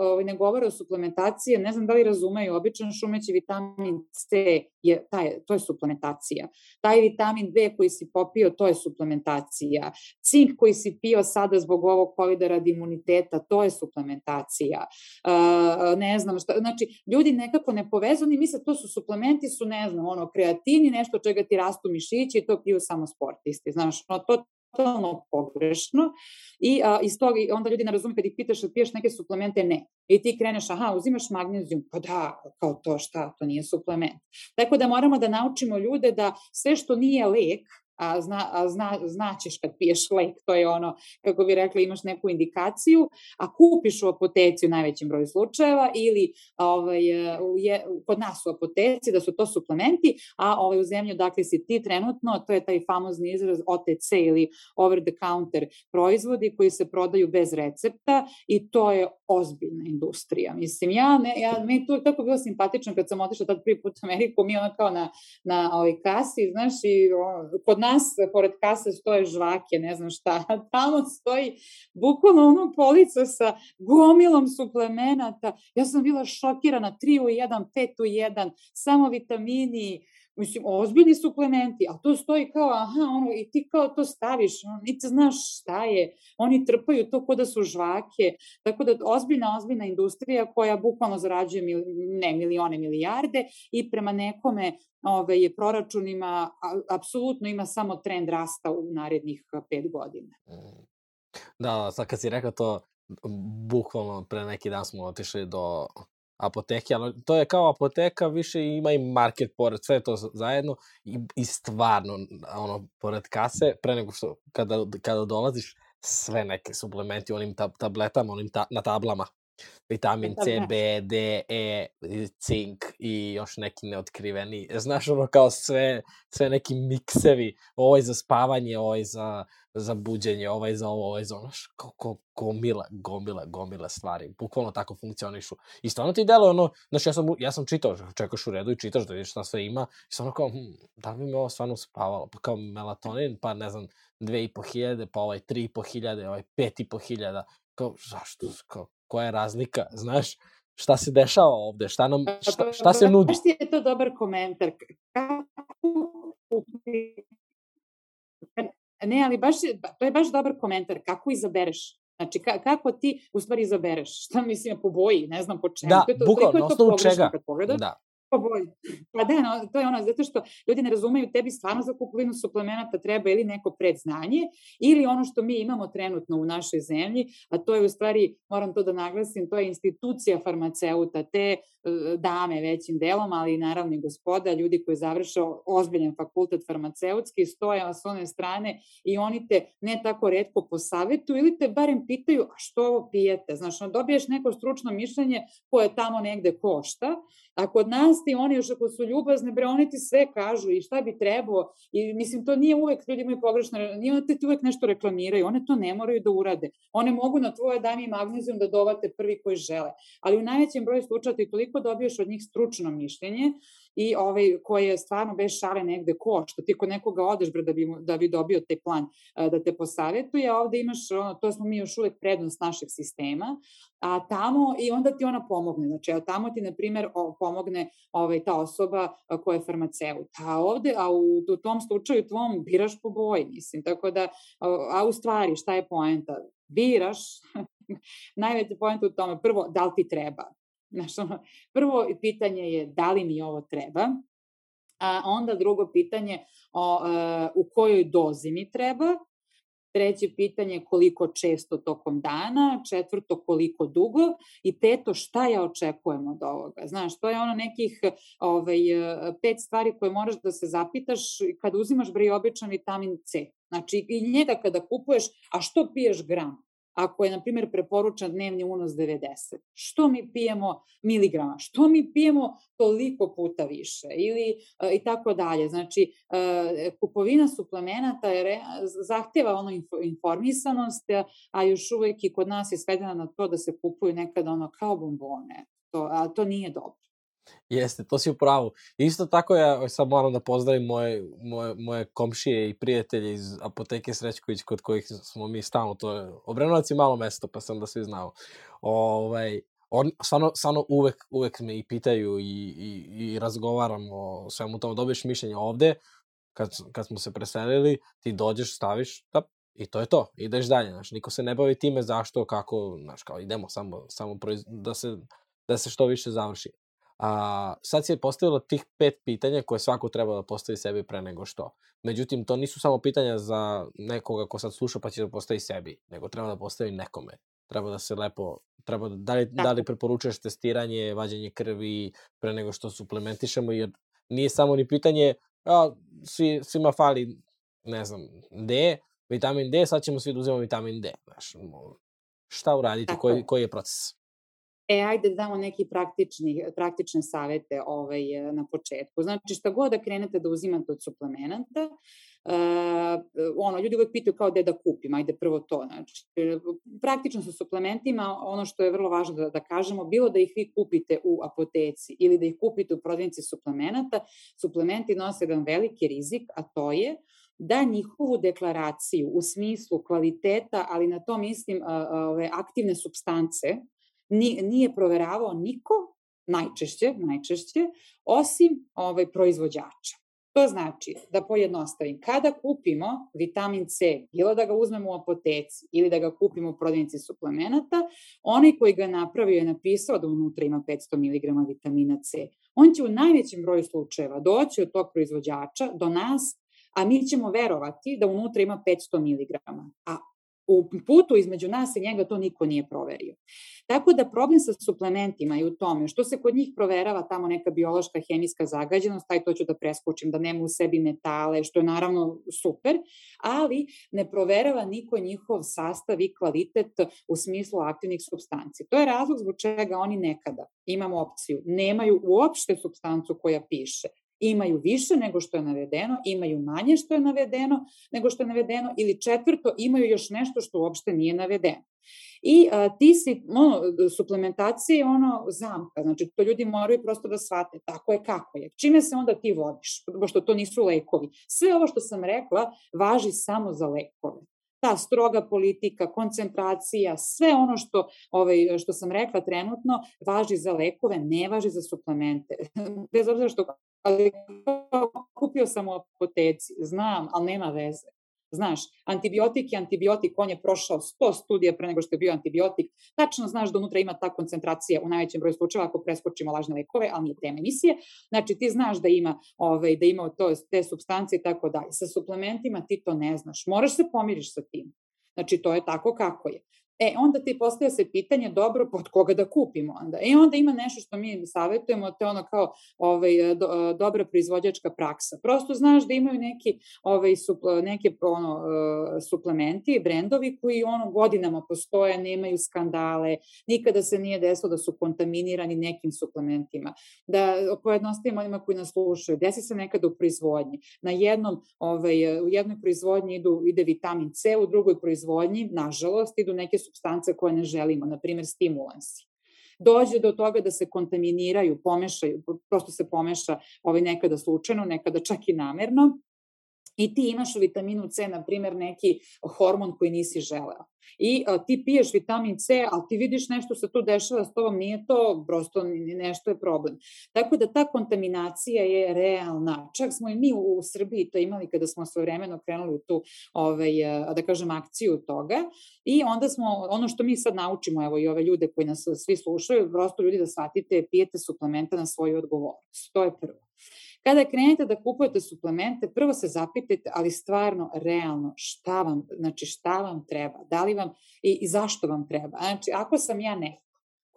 ovaj, ne govore o suplementaciji, ne znam da li razumeju, običan šumeći vitamin C je, taj, to je suplementacija. Taj vitamin B koji si popio, to je suplementacija. Cink koji si pio sada zbog ovog covid radi imuniteta, to je suplementacija. Uh, ne znam šta, znači ljudi nekako ne povezu, ni misle to su suplementi, su ne znam, ono, kreatini, nešto čega ti rastu mišići i to piju samo sportisti, znaš, no, to totalno pogrešno i a, iz toga onda ljudi ne razume kad ih pitaš da piješ neke suplemente, ne. I ti kreneš, aha, uzimaš magnezijum, pa da, kao to šta, to nije suplement. Tako da moramo da naučimo ljude da sve što nije lek, a, zna, a zna, znaćeš kad piješ lek, to je ono, kako bi rekli, imaš neku indikaciju, a kupiš u apoteci u najvećem broju slučajeva ili ovaj, je, kod nas u apoteci da su to suplementi, a ovaj, u zemlju dakle si ti trenutno, to je taj famozni izraz OTC ili over the counter proizvodi koji se prodaju bez recepta i to je ozbiljna industrija. Mislim, ja, ne, ja meni to tako bilo simpatično kad sam otišla tad prvi put u Ameriku, mi ono kao na, na ovoj kasi, znaš, i o, kod nas, pored kase, stoje žvake, ne znam šta, tamo stoji bukvalno ono polica sa gomilom suplemenata. Ja sam bila šokirana, 3 u 1, 5 u 1, samo vitamini, mislim, ozbiljni suplementi, a to stoji kao, aha, ono, i ti kao to staviš, ono, niti znaš šta je, oni trpaju to kod da su žvake, tako da ozbiljna, ozbiljna industrija koja bukvalno zarađuje mil, ne milione, milijarde i prema nekome ove, je proračunima, apsolutno ima samo trend rasta u narednih pet godina. Mm. Da, sad kad si rekao to, bukvalno pre neki dan smo otišli do apoteke, ali to je kao apoteka, više ima i market pored, sve to zajedno i, i stvarno, ono, pored kase, pre nego što, kada, kada dolaziš, sve neke suplementi onim tab tabletama, onim ta na tablama. Vitamin C, B, D, E, cink i još neki neotkriveni. Znaš, ono kao sve, sve neki miksevi, ovaj za spavanje, ovaj za, za buđenje, ovaj za ovo, ovaj za ono, ko, ko, gomila, gomila, gomila stvari. Bukvalno tako funkcionišu. I stvarno ti delo ono, znaš, ja sam, ja sam čitao, čekaš u redu i čitaš da vidiš šta sve ima, i stvarno kao, hm, da bi me ovo stvarno spavalo? Pa kao melatonin, pa ne znam, dve i po hiljade, pa ovaj tri i po hiljade, ovaj pet i po hiljada. Kao, zašto? Kao, koja je razlika, znaš? Šta se dešava ovde? Šta, nam, šta, šta, šta se nudi? Baš ti je to dobar komentar. Kako Ne, ali baš, to je baš dobar komentar. Kako izabereš? Znači, ka, kako ti u stvari izabereš? Šta mislim, po boji, ne znam po čemu. Da, bukvalno, na osnovu čega. Da. Pa bolje. Pa da, no, to je ono, zato što ljudi ne razumeju tebi stvarno za kupovinu suplemenata treba ili neko predznanje ili ono što mi imamo trenutno u našoj zemlji, a to je u stvari, moram to da naglasim, to je institucija farmaceuta, te e, dame većim delom, ali naravno i gospoda, ljudi koji završe ozbiljan fakultet farmaceutski, stoje s one strane i oni te ne tako redko posavetu ili te barem pitaju, a što ovo pijete? Znaš, dobiješ neko stručno mišljenje koje tamo negde košta, a kod nas ti oni još ako su ljubazne, bre, oni ti sve kažu i šta bi trebao. I mislim, to nije uvek, ljudi imaju pogrešno, nije oni ti uvek nešto reklamiraju, one to ne moraju da urade. One mogu na tvoje dani magnezijum da dovate prvi koji žele. Ali u najvećem broju slučaja ti toliko dobiješ od njih stručno mišljenje i ovaj, koje stvarno bez šale negde košta. Ti kod nekoga odeš bre, da, bi, da bi dobio taj plan da te posavetuje, a ovde imaš, to smo mi još uvek prednost našeg sistema, a tamo i onda ti ona pomogne. Znači, a tamo ti, na primer, pomogne ovaj, ta osoba koja je farmaceut. A ovde, a u, u tom slučaju tvom biraš po boji, mislim. Tako da, a u stvari, šta je poenta? Biraš, najveća poenta u tome, prvo, da li ti treba? Znaš, ono, prvo pitanje je da li mi ovo treba, a onda drugo pitanje o, e, u kojoj dozi mi treba, treće pitanje koliko često tokom dana, četvrto koliko dugo i peto šta ja očekujem od ovoga. Znaš, to je ono nekih ovaj, pet stvari koje moraš da se zapitaš kada uzimaš bre običan vitamin C. Znači, i njega kada kupuješ, a što piješ gram? Ako je, na primjer, preporučan dnevni unos 90. Što mi pijemo miligrama? Što mi pijemo toliko puta više? Ili e, i tako dalje. Znači, e, kupovina suplemenata je, zahtjeva ono informisanost, a još uvek i kod nas je svedena na to da se kupuju nekada ono kao bombone. To, a to nije dobro. Jeste, to si u pravu. Isto tako ja sad moram da pozdravim moje, moje, moje komšije i prijatelje iz apoteke Srećković kod kojih smo mi stalno. To je, Obrenovac je malo mesto, pa sam da svi znao. Ovaj, on, stvarno, stvarno uvek, uvek me i pitaju i, i, i razgovaram o svemu tomu. Dobiješ mišljenje ovde, kad, kad smo se preselili, ti dođeš, staviš, da, i to je to, ideš dalje, znaš, niko se ne bavi time zašto, kako, znaš, kao idemo samo, samo proiz... da, se, da se što više završi. A, sad si je postavila tih pet pitanja koje svako treba da postavi sebi pre nego što. Međutim, to nisu samo pitanja za nekoga ko sad sluša pa će da postavi sebi, nego treba da postavi nekome. Treba da se lepo, treba da, da li, da li preporučuješ testiranje, vađenje krvi pre nego što suplementišemo, jer nije samo ni pitanje, a, svi, svima fali, ne znam, D, vitamin D, sad ćemo svi da uzimamo vitamin D. Znaš, šta uraditi, koji, koji je proces? E, ajde da damo neki praktični, praktične savete ovaj, na početku. Znači, šta god da krenete da uzimate od suplemenata, uh, ono, ljudi uvek pitaju kao gde da kupim, ajde prvo to. Znači, praktično sa suplementima, ono što je vrlo važno da, da kažemo, bilo da ih vi kupite u apoteci ili da ih kupite u prodavnici suplemenata, suplementi nose jedan veliki rizik, a to je da njihovu deklaraciju u smislu kvaliteta, ali na to mislim ove aktivne substance, nije proveravao niko, najčešće, najčešće, osim ovaj, proizvođača. To znači, da pojednostavim, kada kupimo vitamin C, bilo da ga uzmemo u apoteci ili da ga kupimo u prodavnici suplemenata, onaj koji ga napravio je napisao da unutra ima 500 mg vitamina C. On će u najvećem broju slučajeva doći od tog proizvođača do nas, a mi ćemo verovati da unutra ima 500 mg. A u putu između nas i njega to niko nije proverio. Tako da problem sa suplementima je u tome što se kod njih proverava tamo neka biološka, hemijska zagađenost, taj to ću da preskočim, da nema u sebi metale, što je naravno super, ali ne proverava niko njihov sastav i kvalitet u smislu aktivnih substanci. To je razlog zbog čega oni nekada, imamo opciju, nemaju uopšte substancu koja piše imaju više nego što je navedeno, imaju manje što je navedeno nego što je navedeno ili četvrto imaju još nešto što uopšte nije navedeno. I a, ti si, ono, suplementacija je ono zamka, znači to ljudi moraju prosto da shvate, tako je kako je. Čime se onda ti vodiš, pošto to nisu lekovi. Sve ovo što sam rekla važi samo za lekove ta stroga politika, koncentracija, sve ono što, ovaj, što sam rekla trenutno važi za lekove, ne važi za suplemente. Bez obzira što ali kupio sam u apoteci, znam, ali nema veze. Znaš, antibiotik je antibiotik, on je prošao 100 studija pre nego što je bio antibiotik. Tačno znaš da unutra ima ta koncentracija u najvećem broju slučajeva ako preskočimo lažne lekove, ali nije tema emisije. Znači ti znaš da ima, ovaj, da ima to, te substance i tako dalje. Sa suplementima ti to ne znaš. Moraš se pomiriš sa tim. Znači, to je tako kako je. E, onda ti postaje se pitanje, dobro, pod koga da kupimo onda? E, onda ima nešto što mi savjetujemo, to je ono kao ovaj, do, dobra proizvođačka praksa. Prosto znaš da imaju neki, ovaj, sup, neke ono, uh, suplementi, brendovi koji ono godinama postoje, nemaju skandale, nikada se nije desilo da su kontaminirani nekim suplementima. Da pojednostavimo onima koji nas slušaju, desi se nekada u proizvodnji. Na jednom, ovaj, u jednoj proizvodnji idu, ide vitamin C, u drugoj proizvodnji, nažalost, idu neke substance koje ne želimo, na primjer stimulansi. Dođe do toga da se kontaminiraju, pomešaju, prosto se pomeša ovaj nekada slučajno, nekada čak i namerno i ti imaš u vitaminu C, na primjer, neki hormon koji nisi želeo. I a, ti piješ vitamin C, ali ti vidiš nešto se tu dešava s tobom, nije to, prosto nešto je problem. Tako da ta kontaminacija je realna. Čak smo i mi u, u Srbiji to imali kada smo svojevremeno krenuli u tu, ovaj, da kažem, akciju toga. I onda smo, ono što mi sad naučimo, evo i ove ljude koji nas svi slušaju, prosto ljudi da shvatite, pijete suplementa na svoju odgovornost. To je prvo. Kada krenete da kupujete suplemente, prvo se zapitajte, ali stvarno, realno, šta vam, znači šta vam treba, da li vam i, i zašto vam treba. Znači, ako sam ja neko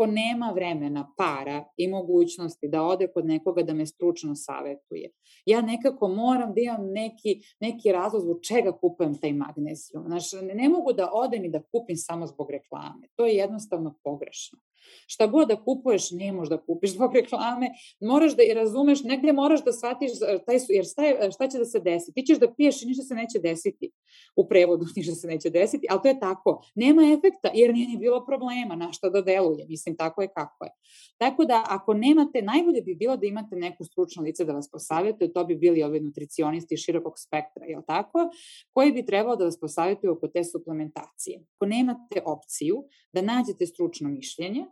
ko nema vremena, para i mogućnosti da ode kod nekoga da me stručno savetuje. Ja nekako moram da imam neki, neki razlog zbog čega kupujem taj magnezijum. Znači, ne mogu da odem i da kupim samo zbog reklame. To je jednostavno pogrešno. Šta god da kupuješ, ne možeš da kupiš zbog reklame, moraš da i razumeš, negde moraš da shvatiš taj, jer šta, je, šta će da se desi. Ti ćeš da piješ i ništa se neće desiti. U prevodu ništa se neće desiti, ali to je tako. Nema efekta jer nije ni bilo problema na šta da deluje. Mislim, tako je kako je. Tako da, ako nemate, najbolje bi bilo da imate neku stručno lice da vas posavjetuje, to bi bili ovi nutricionisti širokog spektra, je tako? Koji bi trebao da vas posavjetuju oko te suplementacije. Ako nemate opciju da nađete stručno mišljenje,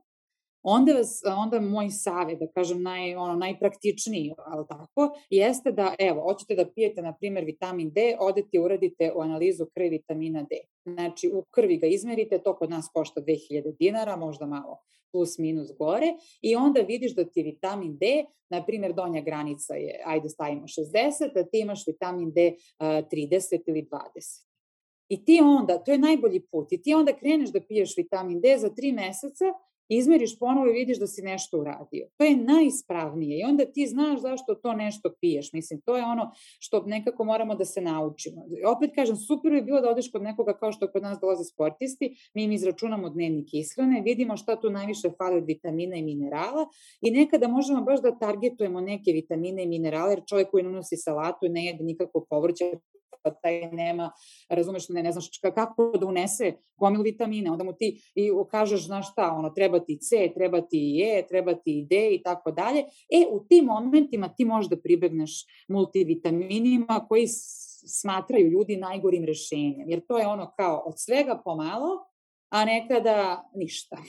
onda, vas, onda moj savjet, da kažem naj, ono, najpraktičniji, ali tako, jeste da, evo, hoćete da pijete, na primjer, vitamin D, odete uradite u analizu krvi vitamina D. Znači, u krvi ga izmerite, to kod nas košta 2000 dinara, možda malo plus minus gore, i onda vidiš da ti vitamin D, na primjer, donja granica je, ajde stavimo 60, a ti imaš vitamin D uh, 30 ili 20. I ti onda, to je najbolji put, i ti onda kreneš da piješ vitamin D za tri meseca izmeriš ponovo i vidiš da si nešto uradio. To je najispravnije i onda ti znaš zašto to nešto piješ. Mislim, to je ono što nekako moramo da se naučimo. Opet kažem, super bi bilo da odeš kod nekoga kao što kod nas dolaze sportisti, mi im izračunamo dnevnik ishrane, vidimo šta tu najviše fali od vitamina i minerala i nekada možemo baš da targetujemo neke vitamine i minerale, jer čovjek koji nosi salatu ne jede nikakvo povrće, pa taj nema, razumeš, ne, ne znaš kako da unese gomilu vitamine, onda mu ti i kažeš, znaš šta, ono, treba ti C, treba ti E, treba ti D i tako dalje. E, u tim momentima ti možeš da pribegneš multivitaminima koji smatraju ljudi najgorim rešenjem, jer to je ono kao od svega pomalo, a nekada ništa.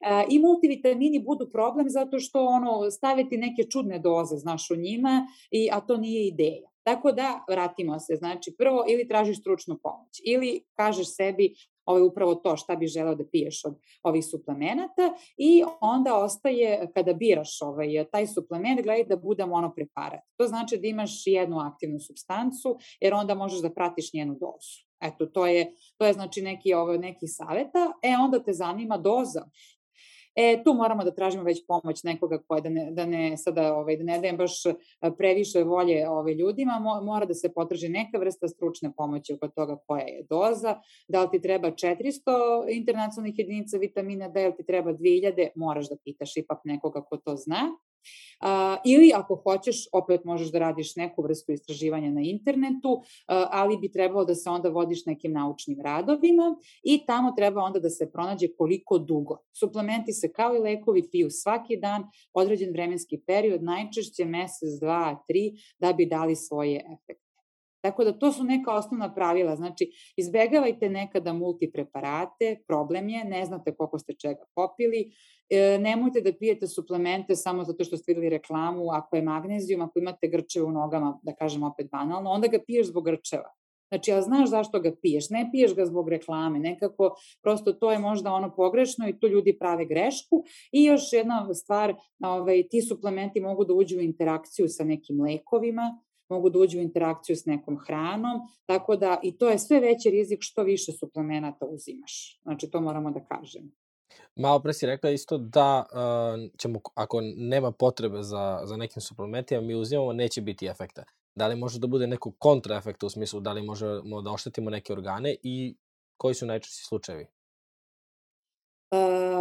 E, I multivitamini budu problem zato što ono staviti neke čudne doze, znaš, o njima, i, a to nije ideja. Tako da, vratimo se, znači prvo ili tražiš stručnu pomoć ili kažeš sebi ovo je upravo to šta bi želeo da piješ od ovih suplemenata i onda ostaje kada biraš ovaj, taj suplement gledaj da bude monopreparat. To znači da imaš jednu aktivnu substancu jer onda možeš da pratiš njenu dozu. Eto, to je, to je znači neki, ovo, neki saveta. E, onda te zanima doza E, tu moramo da tražimo već pomoć nekoga koja da ne, da ne sada, ovaj, da ne dajem baš e, previše volje ovaj, ljudima, mora da se potraži neka vrsta stručne pomoći oko toga koja je doza, da li ti treba 400 internacionalnih jedinica vitamina D, da li ti treba 2000, moraš da pitaš ipak nekoga ko to zna. A, ili ako hoćeš, opet možeš da radiš neku vrstu istraživanja na internetu, a, ali bi trebalo da se onda vodiš nekim naučnim radovima i tamo treba onda da se pronađe koliko dugo. Suplementi se kao i lekovi piju svaki dan, određen vremenski period, najčešće mesec, dva, tri, da bi dali svoje efekte. Tako da to su neka osnovna pravila, znači izbegavajte nekada multipreparate, problem je, ne znate koliko ste čega popili, e, nemojte da pijete suplemente samo zato što ste videli reklamu, ako je magnezijum, ako imate grčeve u nogama, da kažem opet banalno, onda ga piješ zbog grčeva. Znači, ja znaš zašto ga piješ, ne piješ ga zbog reklame, nekako prosto to je možda ono pogrešno i tu ljudi prave grešku. I još jedna stvar, ovaj, ti suplementi mogu da uđu u interakciju sa nekim lekovima, mogu da uđu u interakciju s nekom hranom, tako da i to je sve veći rizik što više suplemenata uzimaš. Znači, to moramo da kažemo. Malo pre si rekla isto da uh, ćemo, ako nema potrebe za, za nekim suplementima, mi uzimamo, neće biti efekta. Da li može da bude neko kontraefekt u smislu da li možemo da oštetimo neke organe i koji su najčešći slučajevi?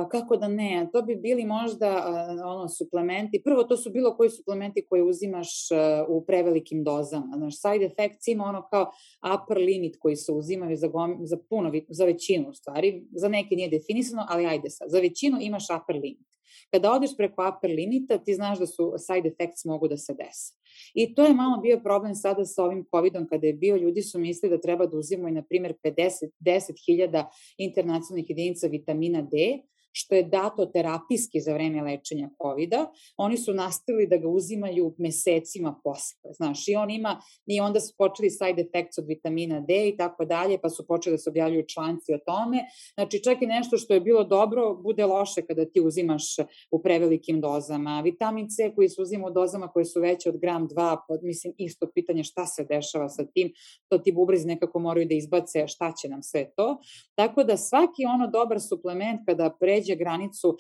Kako da ne, to bi bili možda ono suplementi, prvo to su bilo koji suplementi koje uzimaš uh, u prevelikim dozama, znaš, side effects ima ono kao upper limit koji se uzimaju za, gom, za puno, za većinu stvari, za neke nije definisano, ali ajde sad, za većinu imaš upper limit. Kada odeš preko upper limita, ti znaš da su side effects mogu da se dese. I to je malo bio problem sada sa ovim COVID-om kada je bio, ljudi su mislili da treba da uzimaju, na primjer, 50, 10.000 internacionalnih jedinica vitamina D, što je dato terapijski za vreme lečenja covid oni su nastavili da ga uzimaju mesecima posle, znaš, i on ima, i onda su počeli side effects od vitamina D i tako dalje, pa su počeli da se objavljuju članci o tome, znači čak i nešto što je bilo dobro, bude loše kada ti uzimaš u prevelikim dozama. Vitamin C koji se uzima u dozama koje su veće od gram 2, pod, mislim, isto pitanje šta se dešava sa tim, to ti bubrizi nekako moraju da izbace šta će nam sve to. Tako da svaki ono dobar suplement kada pređe pređe granicu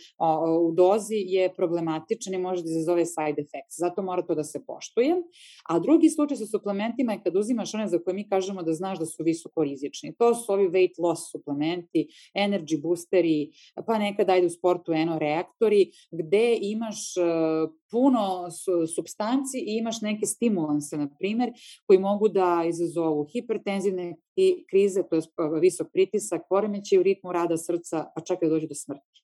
u dozi je problematičan i može da izazove side effects. Zato mora to da se poštuje. A drugi slučaj sa suplementima je kad uzimaš one za koje mi kažemo da znaš da su visoko rizični. To su ovi weight loss suplementi, energy boosteri, pa nekada ajde u sportu eno reaktori, gde imaš puno substanci i imaš neke stimulanse, na primer, koji mogu da izazovu hipertenzivne krize, to je visok pritisak, poremeće u ritmu rada srca, pa čak i da dođe do smrti.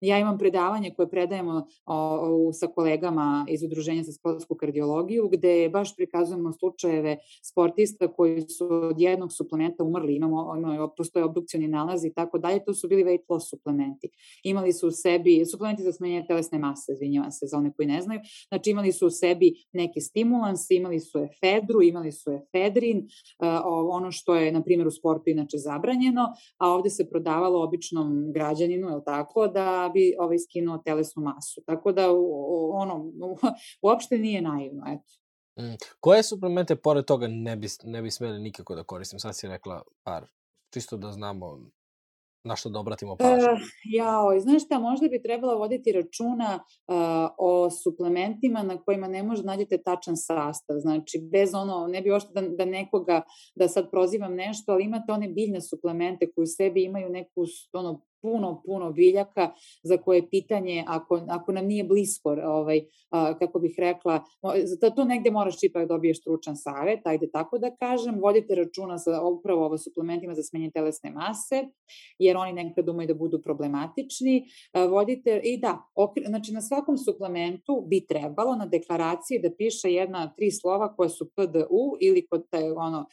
Ja imam predavanje koje predajemo o, o, sa kolegama iz Udruženja za sportsku kardiologiju, gde baš prikazujemo slučajeve sportista koji su od jednog suplementa umrli, imamo, imamo postoje obdukcioni nalazi i tako dalje, to su bili weight loss suplementi. Imali su u sebi, suplementi za smanjenje telesne mase, izvinjavam se za one koji ne znaju, znači imali su u sebi neke stimulanse, imali su efedru, imali su efedrin, uh, ono što je, na primjer, u sportu inače zabranjeno, a ovde se prodavalo običnom građaninu, je tako, da bi ovaj skinuo telesnu masu. Tako da ono uopšte nije naivno, eto. Mm. Koje suplemente pored toga ne bi, ne bi smeli nikako da koristim? Sad si rekla par, čisto da znamo na što da obratimo pažnju? Uh, jao, znaš šta, možda bi trebalo voditi računa uh, o suplementima na kojima ne može da nađete tačan sastav, znači bez ono, ne bi ošto da, da nekoga, da sad prozivam nešto, ali imate one biljne suplemente koji u sebi imaju neku ono, puno, puno biljaka za koje pitanje, ako, ako nam nije blisko, ovaj, a, kako bih rekla, za to negde moraš ipak da dobiješ stručan savet, ajde tako da kažem, vodite računa sa upravo ovo suplementima za smenje telesne mase, jer oni nekada umaju da budu problematični, a, vodite, i da, okre, znači na svakom suplementu bi trebalo na deklaraciji da piše jedna, tri slova koja su PDU ili kod taj, ono,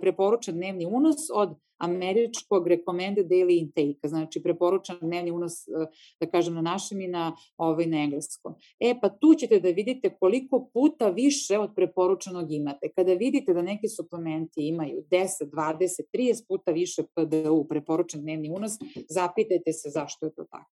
preporučan dnevni unos od američkog recommended daily intake, znači preporučan dnevni unos, e, da kažem, na našem i na, ovaj, na engleskom. E, pa tu ćete da vidite koliko puta više od preporučenog imate. Kada vidite da neki suplementi imaju 10, 20, 30 puta više PDU, preporučan dnevni unos, zapitajte se zašto je to tako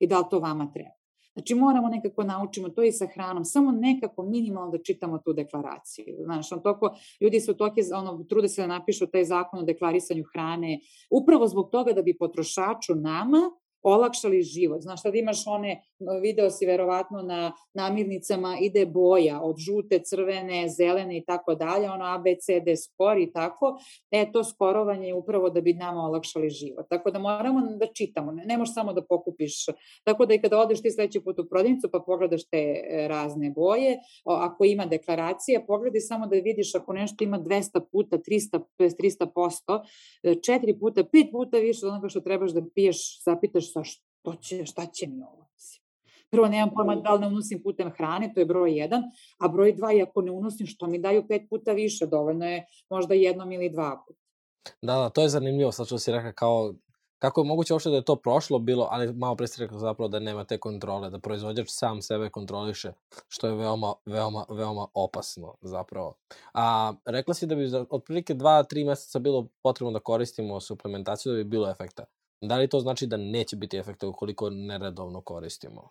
i da li to vama treba. Znači moramo nekako naučimo to i sa hranom, samo nekako minimalno da čitamo tu deklaraciju. Znaš, on toko, ljudi su toke, ono, trude se da napišu taj zakon o deklarisanju hrane, upravo zbog toga da bi potrošaču nama olakšali život. Znaš, sad imaš one, video si verovatno na namirnicama, ide boja od žute, crvene, zelene i tako dalje, ono A, B, C, D skor i tako. E, to skorovanje je upravo da bi nama olakšali život. Tako da moramo da čitamo, ne, ne možeš samo da pokupiš. Tako da i kada odeš ti sledeći put u prodavnicu pa pogledaš te e, razne boje, ako ima deklaracija, pogledaj samo da vidiš ako nešto ima 200 puta, 300, 300 posto, 4 puta, 5 puta više od onoga što trebaš da piješ, zapitaš sa što će, šta će mi ovo? Prvo, nemam pojma da li ne unosim putem hrane, to je broj jedan, a broj dva, i ako ne unosim, što mi daju pet puta više, dovoljno je možda jednom ili dva puta. Da, da, to je zanimljivo, sad što si rekao kao kako je moguće uopšte da je to prošlo bilo, ali malo pre si rekao zapravo da nema te kontrole, da proizvođač sam sebe kontroliše, što je veoma, veoma, veoma opasno zapravo. A rekla si da bi za otprilike 2-3 meseca bilo potrebno da koristimo suplementaciju da bi bilo efekta. Da li to znači da neće biti efekta ukoliko neredovno koristimo?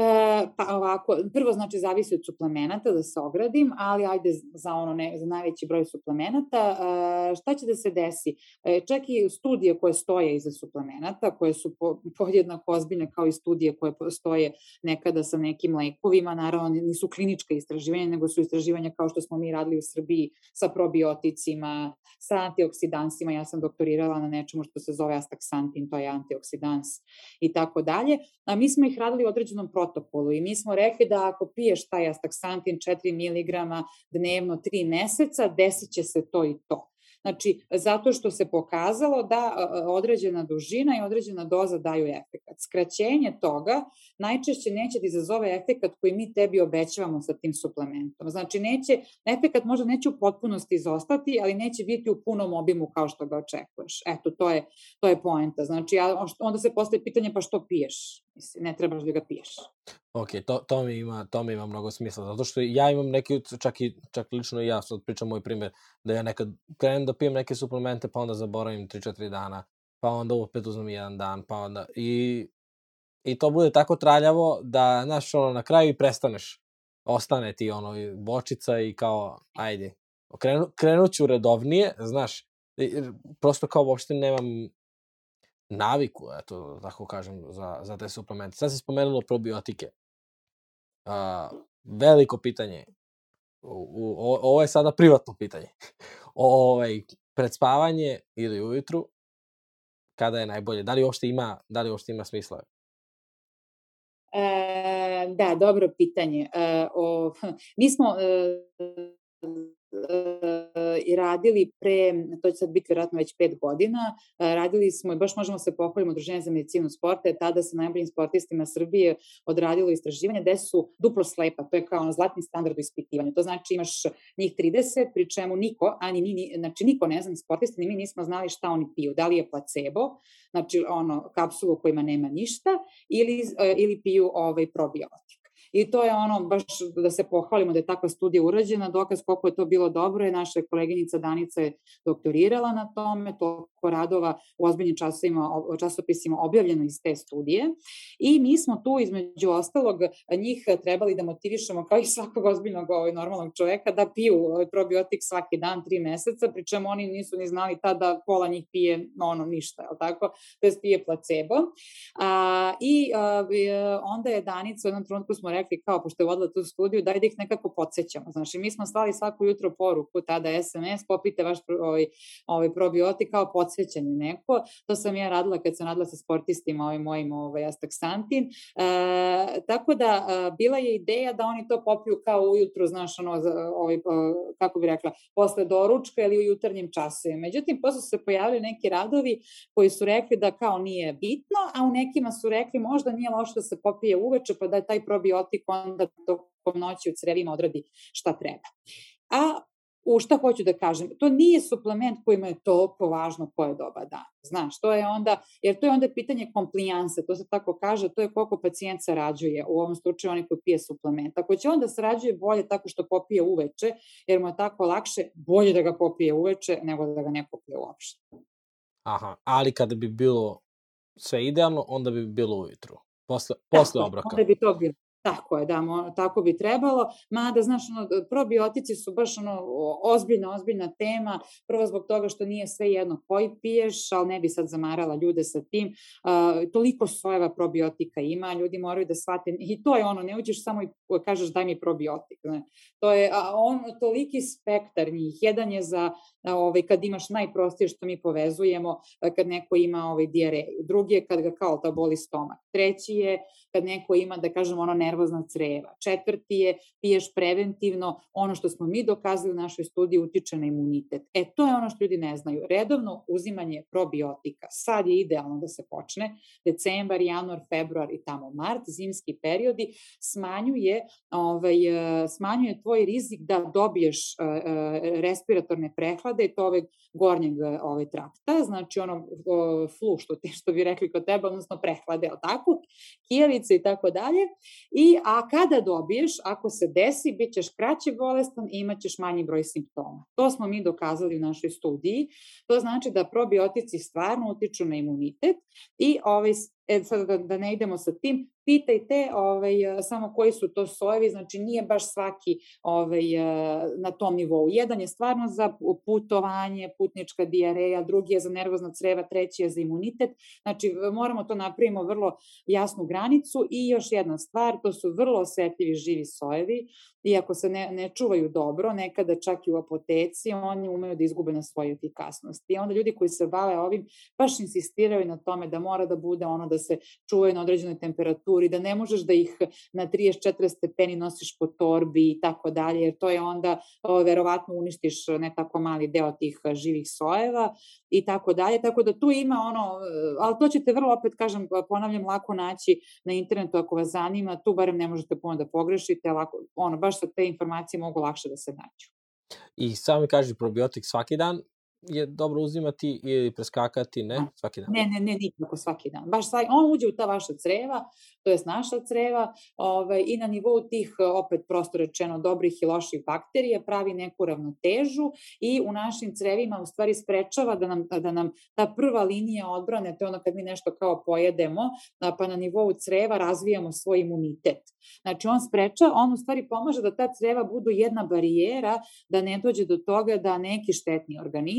E, pa ovako, prvo znači zavisi od suplemenata da se ogradim, ali ajde za ono ne, za najveći broj suplemenata, e, šta će da se desi? E, čak i studije koje stoje iza suplemenata, koje su po, podjednako ozbiljne kao i studije koje stoje nekada sa nekim lekovima, naravno nisu klinička istraživanja, nego su istraživanja kao što smo mi radili u Srbiji sa probioticima, sa antioksidansima, ja sam doktorirala na nečemu što se zove astaxantin, to je antioksidans i tako dalje, a mi smo ih radili u određenom protokolu i mi smo rekli da ako piješ taj astaksantin 4 mg dnevno 3 meseca, desit će se to i to. Znači, zato što se pokazalo da određena dužina i određena doza daju efekat. Skraćenje toga najčešće neće da izazove efekat koji mi tebi obećavamo sa tim suplementom. Znači, neće, efekat možda neće u potpunosti izostati, ali neće biti u punom obimu kao što ga očekuješ. Eto, to je, to je poenta. Znači, onda se postaje pitanje pa što piješ? Mislim, ne trebaš da ga piješ. Ok, to, to, mi ima, to mi ima mnogo smisla, zato što ja imam neki, čak i čak lično i ja, sad pričam moj primer, da ja nekad krenem da pijem neke suplemente, pa onda zaboravim 3-4 dana, pa onda opet uzmem jedan dan, pa onda, i, i to bude tako traljavo da, znaš, ono, na kraju i prestaneš. Ostane ti, ono, bočica i kao, ajde, krenu, krenut ću redovnije, znaš, prosto kao uopšte nemam naviku, eto, tako kažem, za, za te suplemente. Sad si spomenulo probiotike. A, veliko pitanje. U, u, ovo je sada privatno pitanje. O, ovaj, pred spavanje ili ujutru, kada je najbolje? Da li uopšte ima, da li uopšte ima smisla? E, da, dobro pitanje. E, o, mi smo e, i radili pre, to će sad biti vjerojatno već pet godina, radili smo i baš možemo se pohvaliti Udruženje za medicinu sporta, je tada sa najboljim sportistima Srbije odradilo istraživanje gde su duplo slepa, to je kao ono zlatni standard u ispitivanju. To znači imaš njih 30, pri čemu niko, ani mi, znači niko ne zna, sportisti, ni mi nismo znali šta oni piju, da li je placebo, znači ono kapsulu kojima nema ništa, ili, ili piju ovaj probiotik. I to je ono, baš da se pohvalimo da je takva studija urađena, dokaz koliko je to bilo dobro je naša koleginica Danica je doktorirala na tome, toliko radova u ozbiljnim časovima, časopisima objavljeno iz te studije i mi smo tu između ostalog njih trebali da motivišemo kao i svakog ozbiljnog ovaj, normalnog čoveka da piju ovaj, probiotik svaki dan, tri meseca, pričemu oni nisu ni znali tada pola njih pije ono ništa, je tako? To je pije placebo. A, I a, onda je Danica u jednom trenutku smo rekli kao, pošto je vodila tu studiju, daj da ih nekako podsjećamo. Znači, mi smo slali svako jutro poruku, tada SMS, popite vaš ovaj, ovaj probiotik kao podsjećanje neko. To sam ja radila kad sam radila sa sportistima ovim mojim ovaj, astaksantin. E, tako da, a, bila je ideja da oni to popiju kao ujutru, znaš, ono, ovaj, kako bi rekla, posle doručka ili u jutarnjim časovima. Međutim, posle su se pojavili neki radovi koji su rekli da kao nije bitno, a u nekima su rekli možda nije loše da se popije uveče, pa da je taj probiotik probiotik onda tokom noći u crevima odradi šta treba. A u šta hoću da kažem, to nije suplement kojima je toliko važno koje doba dana. Znaš, to je onda, jer to je onda pitanje komplijanse, to se tako kaže, to je koliko pacijent sarađuje, u ovom slučaju oni koji pije suplement. Ako će onda sarađuje bolje tako što popije uveče, jer mu je tako lakše, bolje da ga popije uveče nego da ga ne popije uopšte. Aha, ali kada bi bilo sve idealno, onda bi bilo ujutru. Posle, posle obroka. Onda bi to bilo. Tako je, da, mo, tako bi trebalo. Mada, znaš, ono, probiotici su baš ono, ozbiljna, ozbiljna tema. Prvo zbog toga što nije sve jedno koji piješ, ali ne bi sad zamarala ljude sa tim. Uh, toliko sojeva probiotika ima, ljudi moraju da shvate. I to je ono, ne uđeš samo i kažeš daj mi probiotik. Ne. To je a on, toliki spektar njih. Jedan je za ovaj, kad imaš najprostije što mi povezujemo, kad neko ima ovaj, dijareju. Drugi je kad ga kao ta boli stomak. Treći je kad neko ima, da kažemo, ono nervozna creva. Četvrti je piješ preventivno, ono što smo mi dokazali u našoj studiji utiče na imunitet. E, to je ono što ljudi ne znaju. Redovno uzimanje probiotika, sad je idealno da se počne, decembar, januar, februar i tamo mart, zimski periodi, smanjuje, ovaj, smanjuje tvoj rizik da dobiješ respiratorne prehlade i to ove gornjeg ovaj, trakta, znači ono flu, što, ti, što bi rekli kod tebe, odnosno prehlade, ali tako, kijevice i tako dalje. I a kada dobiješ, ako se desi, bit ćeš kraće bolestan i imat ćeš manji broj simptoma. To smo mi dokazali u našoj studiji. To znači da probiotici stvarno utiču na imunitet i ovaj, e, sad da, da ne idemo sa tim, pitajte ovaj, samo koji su to sojevi, znači nije baš svaki ovaj, na tom nivou. Jedan je stvarno za putovanje, putnička dijareja, drugi je za nervozna creva, treći je za imunitet. Znači moramo to napravimo vrlo jasnu granicu i još jedna stvar, to su vrlo osetljivi živi sojevi i ako se ne, ne čuvaju dobro, nekada čak i u apoteci, oni umeju da izgube na svoju efikasnost. I onda ljudi koji se bave ovim baš insistiraju na tome da mora da bude ono da se čuvaju na određenoj temperaturi, da ne možeš da ih na 30-40 stepeni nosiš po torbi i tako dalje, jer to je onda o, verovatno uništiš ne tako mali deo tih živih sojeva i tako dalje. Tako da tu ima ono, ali to ćete vrlo opet, kažem, ponavljam, lako naći na internetu ako vas zanima, tu barem ne možete puno da pogrešite, lako, ono, baš sa te informacije mogu lakše da se nađu. I sami kaži probiotik svaki dan je dobro uzimati ili preskakati, ne, svaki dan? Ne, ne, ne, nikako svaki dan. Baš svaki, on uđe u ta vaša creva, to je naša creva, ovaj, i na nivou tih, opet prosto rečeno, dobrih i loših bakterija pravi neku ravnotežu i u našim crevima u stvari sprečava da nam, da nam ta prva linija odbrane, to je ono kad mi nešto kao pojedemo, pa na nivou creva razvijamo svoj imunitet. Znači on spreča, on u stvari pomaže da ta creva budu jedna barijera, da ne dođe do toga da neki štetni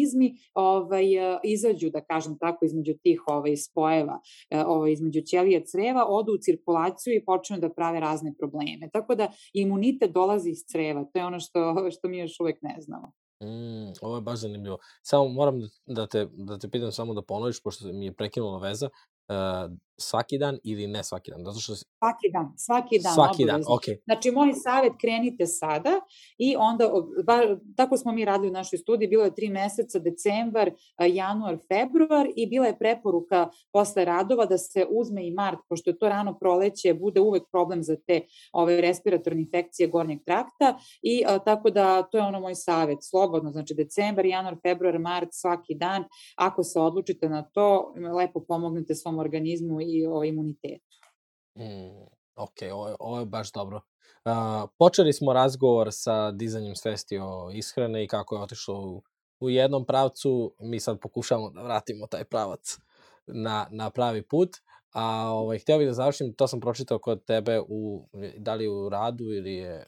organizmi ovaj, izađu, da kažem tako, između tih ovaj, spojeva, ovaj, između ćelija creva, odu u cirkulaciju i počnu da prave razne probleme. Tako da imunitet dolazi iz creva, to je ono što, što mi još uvek ne znamo. Mm, ovo je baš zanimljivo. Samo moram da te, da te pitam samo da ponoviš, pošto mi je prekinula veza. Uh, svaki dan ili ne svaki dan? Zato što... Svaki dan, svaki dan. Svaki dan, ok. Znači, moj savjet, krenite sada i onda, ba, tako smo mi radili u našoj studiji, bilo je tri meseca, decembar, januar, februar i bila je preporuka posle radova da se uzme i mart, pošto je to rano proleće, bude uvek problem za te ove respiratorne infekcije gornjeg trakta i a, tako da to je ono moj savjet, slobodno, znači decembar, januar, februar, mart, svaki dan, ako se odlučite na to, lepo pomognete svom organizmu i o imunitetu. Mm, ok, ovo ovo je baš dobro. Uh, počeli smo razgovor sa dizanjem svesti o ishrane i kako je otišlo u, u jednom pravcu. Mi sad pokušamo da vratimo taj pravac na, na pravi put. A ovaj, htio bih da završim, to sam pročitao kod tebe u, da li u radu ili je,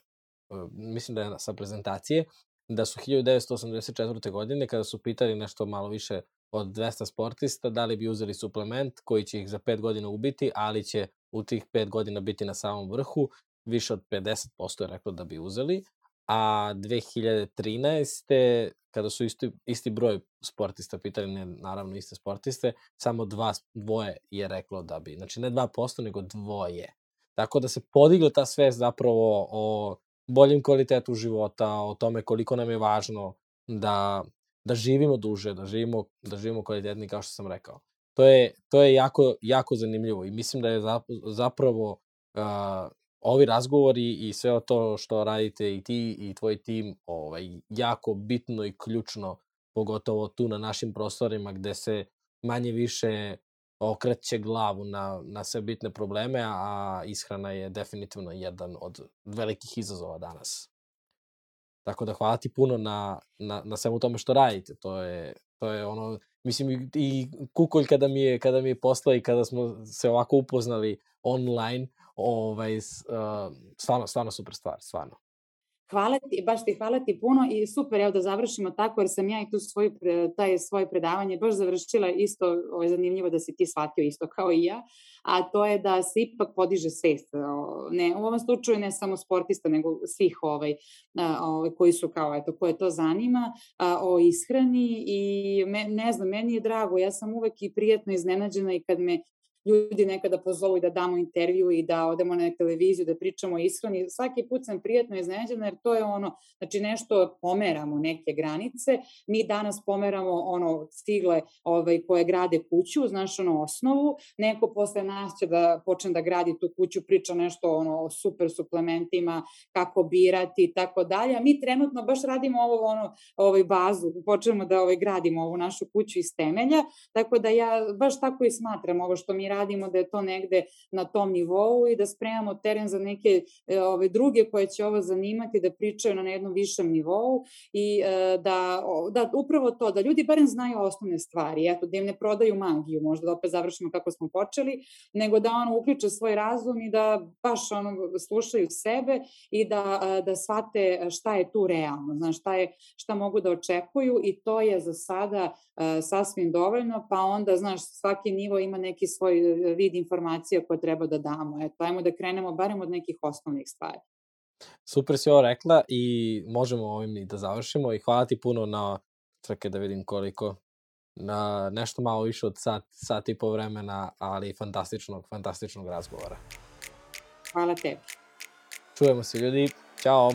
mislim da je sa prezentacije, da su 1984. godine, kada su pitali nešto malo više od 200 sportista, da li bi uzeli suplement koji će ih za 5 godina ubiti, ali će u tih 5 godina biti na samom vrhu, više od 50% je reklo da bi uzeli, a 2013. kada su isti, isti broj sportista pitali, ne naravno iste sportiste, samo dva, dvoje je reklo da bi, znači ne 2%, nego dvoje. Tako da se podigla ta svest zapravo o boljem kvalitetu života, o tome koliko nam je važno da da živimo duže, da živimo, da živimo kvalitetni, kao što sam rekao. To je, to je jako, jako zanimljivo i mislim da je zapravo uh, ovi razgovori i sve to što radite i ti i tvoj tim ovaj, jako bitno i ključno, pogotovo tu na našim prostorima gde se manje više okreće glavu na, na sve bitne probleme, a ishrana je definitivno jedan od velikih izazova danas. Tako da hvala ti puno na, na, na svemu tome što radite. To je, to je ono, mislim i Kukolj kada mi je, kada mi je poslao i kada smo se ovako upoznali online, ovaj, uh, stvarno, stvarno super stvar, stvarno. Hvala ti, baš ti hvala ti puno i super, evo da završimo tako, jer sam ja i tu svoj, taj svoje predavanje baš završila isto, ovo je zanimljivo da si ti shvatio isto kao i ja, a to je da se ipak podiže svest. Ne, u ovom slučaju ne samo sportista, nego svih ovaj, ovaj, koji su kao, eto, koje to zanima, o ishrani i me, ne znam, meni je drago, ja sam uvek i prijetno iznenađena i kad me ljudi nekada pozovu i da damo intervju i da odemo na televiziju da pričamo o ishrani. Svaki put sam prijatno iznenađena jer to je ono, znači nešto pomeramo neke granice. Mi danas pomeramo ono stigle ovaj, koje grade kuću, znaš ono osnovu. Neko posle nas će da počne da gradi tu kuću, priča nešto ono o super suplementima, kako birati i tako dalje. A mi trenutno baš radimo ovo ono ovaj bazu, počnemo da ovaj gradimo ovu našu kuću iz temelja. Tako da ja baš tako i smatram ovo što mi radimo da je to negde na tom nivou i da spremamo teren za neke e, ove druge koje će ovo zanimati da pričaju na jednom višem nivou i e, da, da upravo to, da ljudi barem znaju osnovne stvari, eto, da im ne prodaju magiju, možda da opet završimo kako smo počeli, nego da ono uključe svoj razum i da baš ono slušaju sebe i da, e, da shvate šta je tu realno, znaš, šta, je, šta mogu da očekuju i to je za sada sasvim dovoljno, pa onda, znaš, svaki nivo ima neki svoj vid informacija koje treba da damo. Eto, ajmo da krenemo barem od nekih osnovnih stvari. Super si ovo rekla i možemo ovim i da završimo i hvala ti puno na, čekaj da vidim koliko, na nešto malo više od sat, sat i po vremena, ali fantastičnog, fantastičnog razgovora. Hvala tebi. Čujemo se ljudi. Ćao.